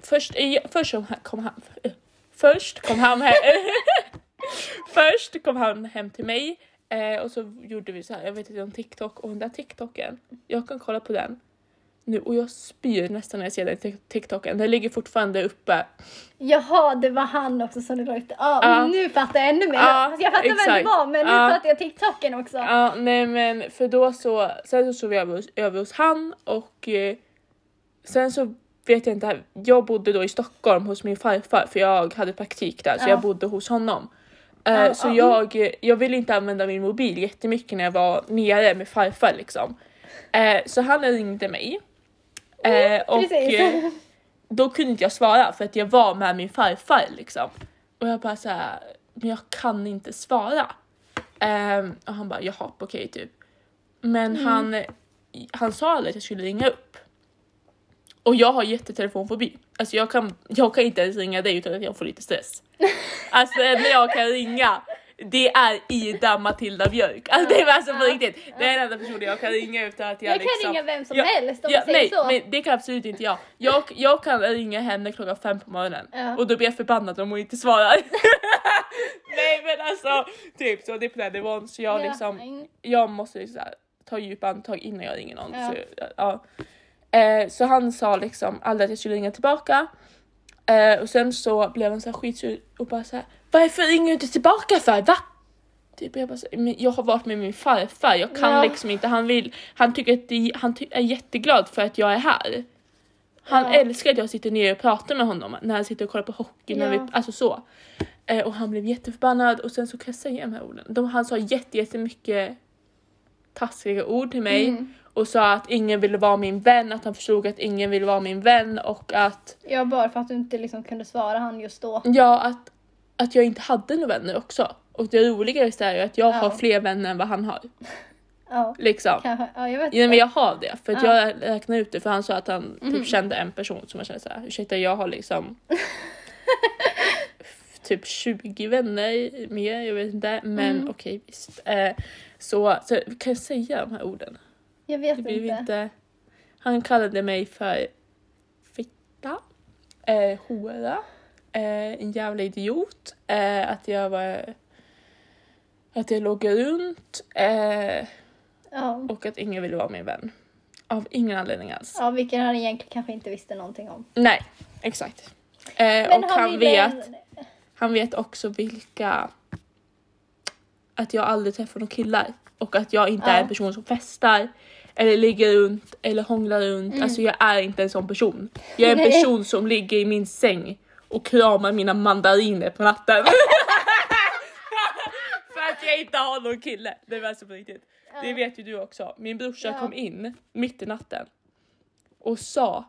Först, först kom han, först kom han hem, först kom han hem till mig eh, och så gjorde vi så här. jag vet inte om TikTok och den där TikToken, jag kan kolla på den nu och jag spyr nästan när jag ser den tik- TikToken, den ligger fortfarande uppe. Jaha, det var han också som du la ut. Ja, Ja. nu fattar jag ännu mer. Fast jag fattar vem exakt. det var, men nu Ja. fattar jag TikToken också. Ja, nej men för då så, sen så sov jag över, hos- över hos han och eh, sen så vet jag inte, jag bodde då i Stockholm hos min farfar för jag hade praktik där så Ja. jag bodde hos honom. Eh, så ja. jag, jag ville inte använda min mobil jättemycket när jag var nere med farfar liksom. Eh, så han ringde mig. Eh, och eh, då kunde inte jag svara för att jag var med min farfar liksom. Och jag bara så här, men jag kan inte svara. Ehm, och han bara jaha okej typ. Men Mm. han, han sa aldrig att jag skulle ringa upp. Och jag har jättetelefonfobi. Alltså jag kan, jag kan inte ens ringa dig utan att jag får lite stress. Alltså när jag kan ringa, det är Ida Matilda Björk. Alltså det är alltså på riktigt. Det är den enda personen jag kan ringa utan att jag, Jag kan liksom... ringa vem som Ja, helst om man säger nej, så. men det kan absolut inte jag. jag. Jag kan ringa henne klockan fem på morgonen Ja. och då blir jag förbannad om hon inte svarar. nej men alltså, typ så det är på den nivån så jag Ja, liksom, jag måste liksom ta djupa andetag innan jag ringer någon. Ja. Så, ja. eh, så han sa liksom aldrig att jag skulle ringa tillbaka. Eh, och sen så blev han så här skitsur och bara så här, varför ringer du inte tillbaka för? Va? Typ jag, bara så, jag har varit med min farfar, jag kan Ja. liksom inte, han vill, han tycker att det, han ty, är jätteglad för att jag är här. Han Ja. älskar att jag sitter ner och pratar med honom när han sitter och kollar på hockey, när Ja. vi, alltså så. Eh, och han blev jätteförbannad och sen så kan jag säga de här orden. De, han sa jätte, jättemycket taskiga ord till mig Mm. och sa att ingen ville vara min vän, att han förstod att ingen ville vara min vän och att, Ja, bara för att du inte liksom kunde svara han just då. ja, att, att jag inte hade några vänner också. Och det roligaste är ju att jag Ja. har fler vänner än vad han har. Ja, Liksom. kanske. Ja, jag vet Ja, men jag har det för att Ja. jag räknade ut det för han sa att han typ kände en person som jag kände såhär, ursäkta jag har liksom typ 20 vänner mer, jag vet inte men Mm. okej visst. Eh, så, så kan jag säga de här orden? Jag vet inte. inte... Han kallade mig för fitta, eh, hora, eh, en jävla idiot, eh, att jag var att jag låg runt eh, Ja. och att ingen ville vara min vän. Av ingen anledning alls. ja, vilken han egentligen kanske inte visste någonting om. Nej, exakt. Eh, Men och han, ville- vet, han vet också vilka... Att jag aldrig träffar några killar. Och att jag inte är Ja. en person som festar. Eller ligger runt eller hånglar runt. Mm. Alltså jag är inte en sån person. Jag är en person som ligger i min säng och kramar mina mandariner på natten. För att jag inte har någon kille. Det var alltså på riktigt. Det vet ju du också. Min brorsa Ja. kom in mitt i natten och sa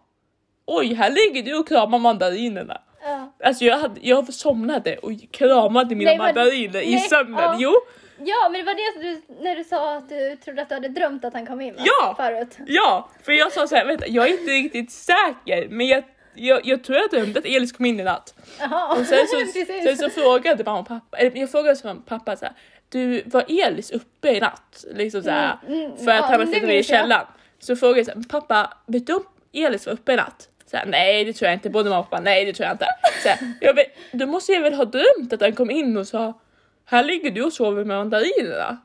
Oj, här ligger du och kramar mandarinerna. Ja. Alltså jag, hade, jag somnade och kramade mina Nej, mandariner i sömnen. ja. Jo, ja, men det var det du, när du sa att du trodde att du hade drömt att han kom in va? Ja! Förut. ja, för jag sa så här, vänta, jag är inte riktigt säker, men jag, jag, jag tror jag drömde att Elis kom in i natt. Jaha, Och sen så, sen så frågade mamma och pappa, eller jag frågade så mamma och pappa så här, du var Elis uppe i natt? Liksom så här, Mm, mm, för att ja, han var ner i källaren. Så frågade jag så här, pappa, vet du om Elis var uppe i natt? Så här, nej det tror jag inte, både mamma och pappa, nej det tror jag inte. Så här, jag vet, då måste jag väl ha drömt att han kom in och sa, här ligger du och sover med mandarinerna.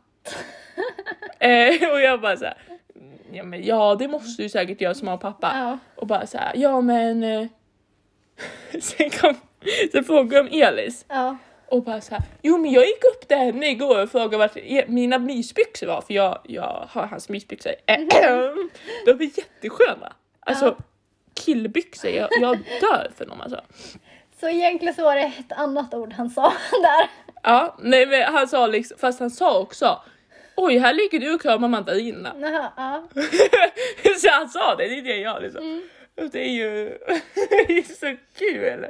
eh, och jag bara så här, ja men ja det måste du säkert göra som mamma och pappa. Ja. Och bara så här, ja men... Eh, sen kom, sen frågade jag om Elis Ja. och bara så här, jo men jag gick upp till henne igår och frågade vart e- mina mysbyxor var för jag, jag har hans mysbyxor. De är jättesköna. Alltså Ja. Killbyxor, jag, jag dör för dem alltså. Så egentligen så var det ett annat ord han sa där. Ja, nej men han sa liksom, fast han sa också Oj, här ligger du och kramar mandarinerna. Ja. så han sa det, det är det jag liksom. Mm. Det är ju det är så kul.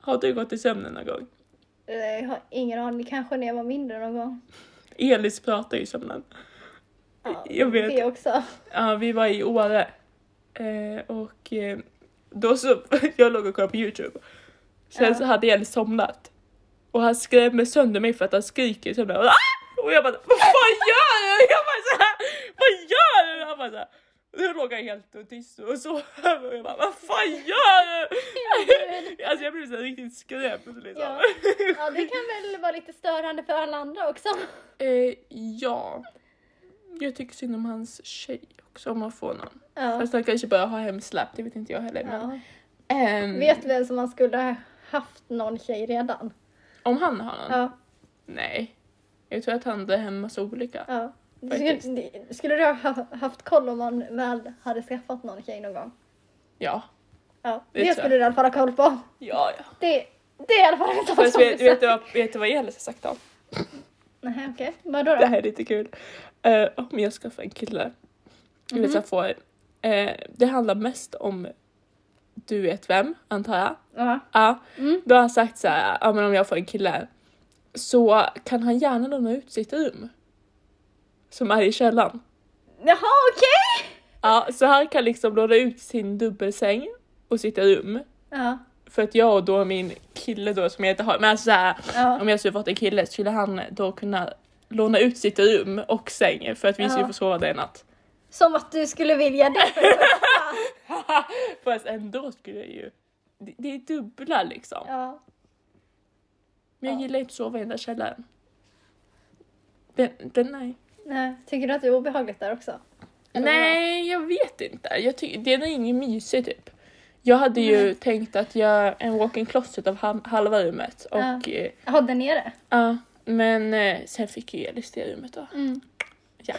Har du gått i sömnen någon gång? Jag har ingen aning, kanske när jag var mindre någon gång. Elis pratar i sömnen. Ja, Jag vet. Det också. Ja, vi var i Åre. Eh, och eh, då så, jag låg och kollade på Youtube. Sen Ja. så hade Elis somnat. Och han skrämmer sönder mig för att han skriker i sömnen. Och, ah! och jag bara vad fan gör du? Jag bara såhär, vad gör du? Han bara såhär, då låg jag helt tyst och så och jag bara vad fan gör du? alltså jag blev så riktigt skrämd liksom. Ja. ja, det kan väl vara lite störande för alla andra också. Eh, ja. Jag tycker synd om hans tjej också om man får någon. Ja. Fast han kanske bara har hemsläpp, det vet inte jag heller. Men, ja. ehm, Vet vem som man skulle ha haft någon tjej redan? Om han har någon? Ja. Nej. Jag tror att han är hemma så olika. ja. Skulle, skulle du ha haft koll om man väl hade skaffat någon tjej någon gång? Ja. Ja, Det det, skulle du i alla fall ha koll på. Ja, ja. Det, det är i alla fall sak Fast som vet, du vet, du vad, vet du vad Elis har sagt då? Nej, okej. Vadå Det då? här är lite kul. Uh, om jag skaffar en kille. Eller så jag får. eh, det handlar mest om du vet vem, antar jag. Ja. Ja, Mm. då har han sagt så här, ja men om jag får en kille så kan han gärna låna ut sitt rum. Som är i källaren. Jaha, okej! Ja, så han kan liksom låna ut sin dubbelsäng och sitt rum. Ja. För att jag och då min kille då som jag inte har, men alltså så här, Ja. om jag skulle fått en kille skulle han då kunna låna ut sitt rum och säng för att vi skulle få sova där i natt. Som att du skulle vilja det för det första. Fast ändå skulle jag ju, det, det är dubbla liksom. Ja. Men jag Ja. gillar inte att sova i den där källaren. Den, den nej. Nej, tycker du att det är obehagligt där också? Eller Nej, jag vet inte. Jag ty- det är nog ingen mysig typ. Jag hade ju Nej. tänkt att göra en walk-in closet av ha- halva rummet och Ja. eh, Jaha, där nere? ja, men eh, sen fick ju Elis det rummet då. Mm. Ja,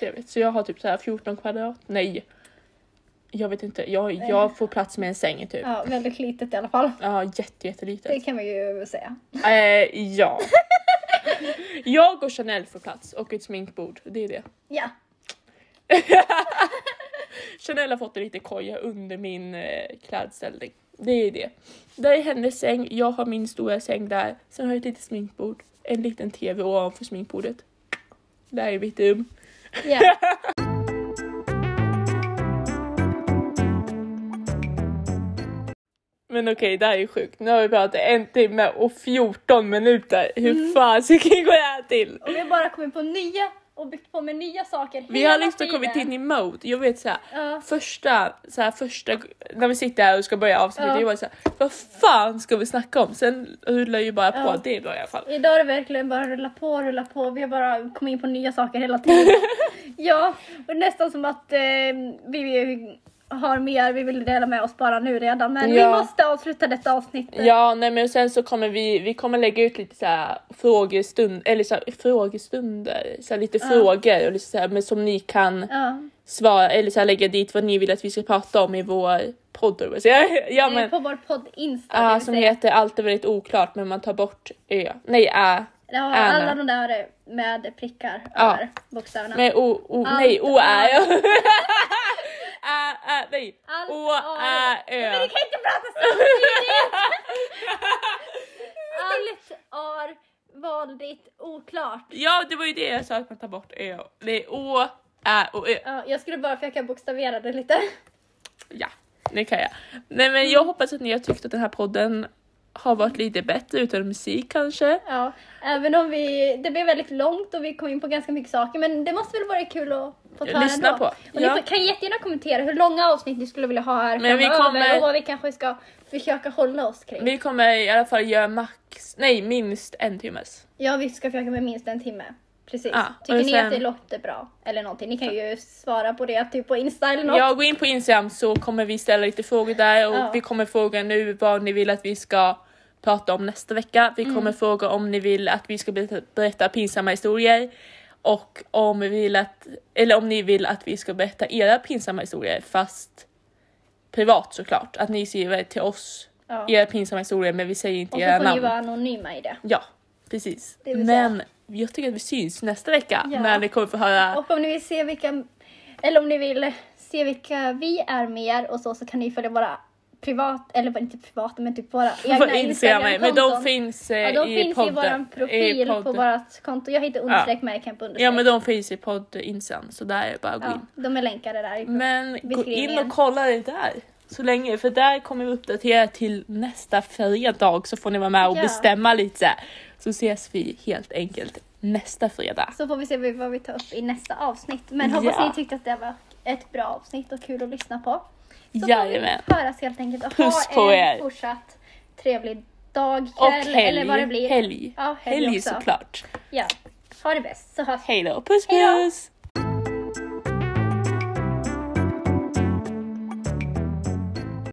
vet. Så jag har typ så här 14 kvadrat. Nej. Jag vet inte. Jag, jag får plats med en säng typ. Ja, väldigt litet i alla fall. Ja, jätte, jättelitet. Det kan man ju säga. Eh, ja. jag och Chanel får plats och ett sminkbord. Det är det. Ja. Chanel har fått en liten koja under min eh, klädställning. Det är det. Där är hennes säng, jag har min stora säng där. Sen har jag ett litet sminkbord, en liten TV ovanför sminkbordet. Där är mitt rum. Ja. Men okej, det här är sjukt. Nu har vi pratat en timme och 14 minuter. Hur fasiken går det här till? Och vi har bara kommit på nya och byggt på med nya saker Vi hela har liksom tiden. kommit in i mode. Jag vet såhär, Ja. första, såhär, första, när vi sitter här och ska börja avsnittet, Ja. jag var såhär, vad fan ska vi snacka om? Sen rullar ju bara på, Ja. det bra i alla fall. Idag är det verkligen bara rulla på, rulla på. Vi har bara kommit in på nya saker hela tiden. ja, och nästan som att eh, vi har mer vi vill dela med oss bara nu redan. Men vi Ja. måste avsluta detta avsnitt. Ja, nej men sen så kommer vi, vi kommer lägga ut lite såhär frågestund, eller såhär frågestunder, såhär lite frågor och lite såhär, men som ni kan Ja. svara eller såhär lägga dit vad ni vill att vi ska prata om i vår podd. vad jag. Ja men, På vår podd Insta. ja, som säga. heter Allt är väldigt oklart men man tar bort ö, nej ä. Ja, alla de där med prickar Ja. över bokstäverna. Med o, o Allt nej o är- ja. Ä, ä, nej. Allt O, ä, ö. Men du kan inte prata samtidigt! Allt är vanligt oklart. Ja det var ju det jag sa att man tar bort ö. Är å, ä och ö. Ja, jag skulle bara försöka bokstavera det lite. Ja, det kan jag. Nej men jag hoppas att ni har tyckt att den här podden har varit lite bättre utan musik kanske. Ja, även om vi, det blev väldigt långt och vi kom in på ganska mycket saker men det måste väl vara kul att få ta Lyssna ändå. på. Och Ja. ni kan jättegärna kommentera hur långa avsnitt ni skulle vilja ha här Men vi framöver kommer- och vad vi kanske ska försöka hålla oss kring. Vi kommer i alla fall göra max, nej minst en timmes. Ja, vi ska försöka med minst en timme. Precis. Ja, Tycker och ni sen- att det låter bra? Eller någonting. Ni kan ju svara på det typ på Insta eller något. Jag går in på Instagram så kommer vi ställa lite frågor där och Ja. vi kommer fråga nu vad ni vill att vi ska prata om nästa vecka. Vi Mm. kommer fråga om ni vill att vi ska berätta, pinsamma historier och om vi vill att, eller om ni vill att vi ska berätta era pinsamma historier fast privat såklart. Att ni skriver till oss Ja. era pinsamma historier men vi säger inte Och så era får ni namn. vara anonyma i det. Ja, precis. Det vill säga- Men jag tycker att vi syns nästa vecka Ja. när ni kommer få höra Och om ni vill se vilka, eller om ni vill se vilka vi är mer och så, så kan ni följa våra privat, eller inte privata men typ våra egna Instagram. Men de finns, eh, Ja, de i finns podden. i våran profil i på vårat konto. Jag heter understreck med camp understreck. Ja men de finns i podd Instagram så där är det bara att gå Ja, in. de är länkade där. i- Men gå in och kolla det där så länge för där kommer vi uppdatera till nästa fredag så får ni vara med och Ja. bestämma lite så ses vi helt enkelt nästa fredag. Så får vi se vad vi tar upp i nästa avsnitt. Men hoppas Ja. ni tyckte att det var ett bra avsnitt och kul att lyssna på. Så Jajamän. får vi höras helt enkelt och Puss ha på en er. fortsatt trevlig dag, Och kväll helg. eller vad det blir. Helg. Ja, helg helg såklart. Ja, ha det bäst så hörs vi. Hej då. Puss puss!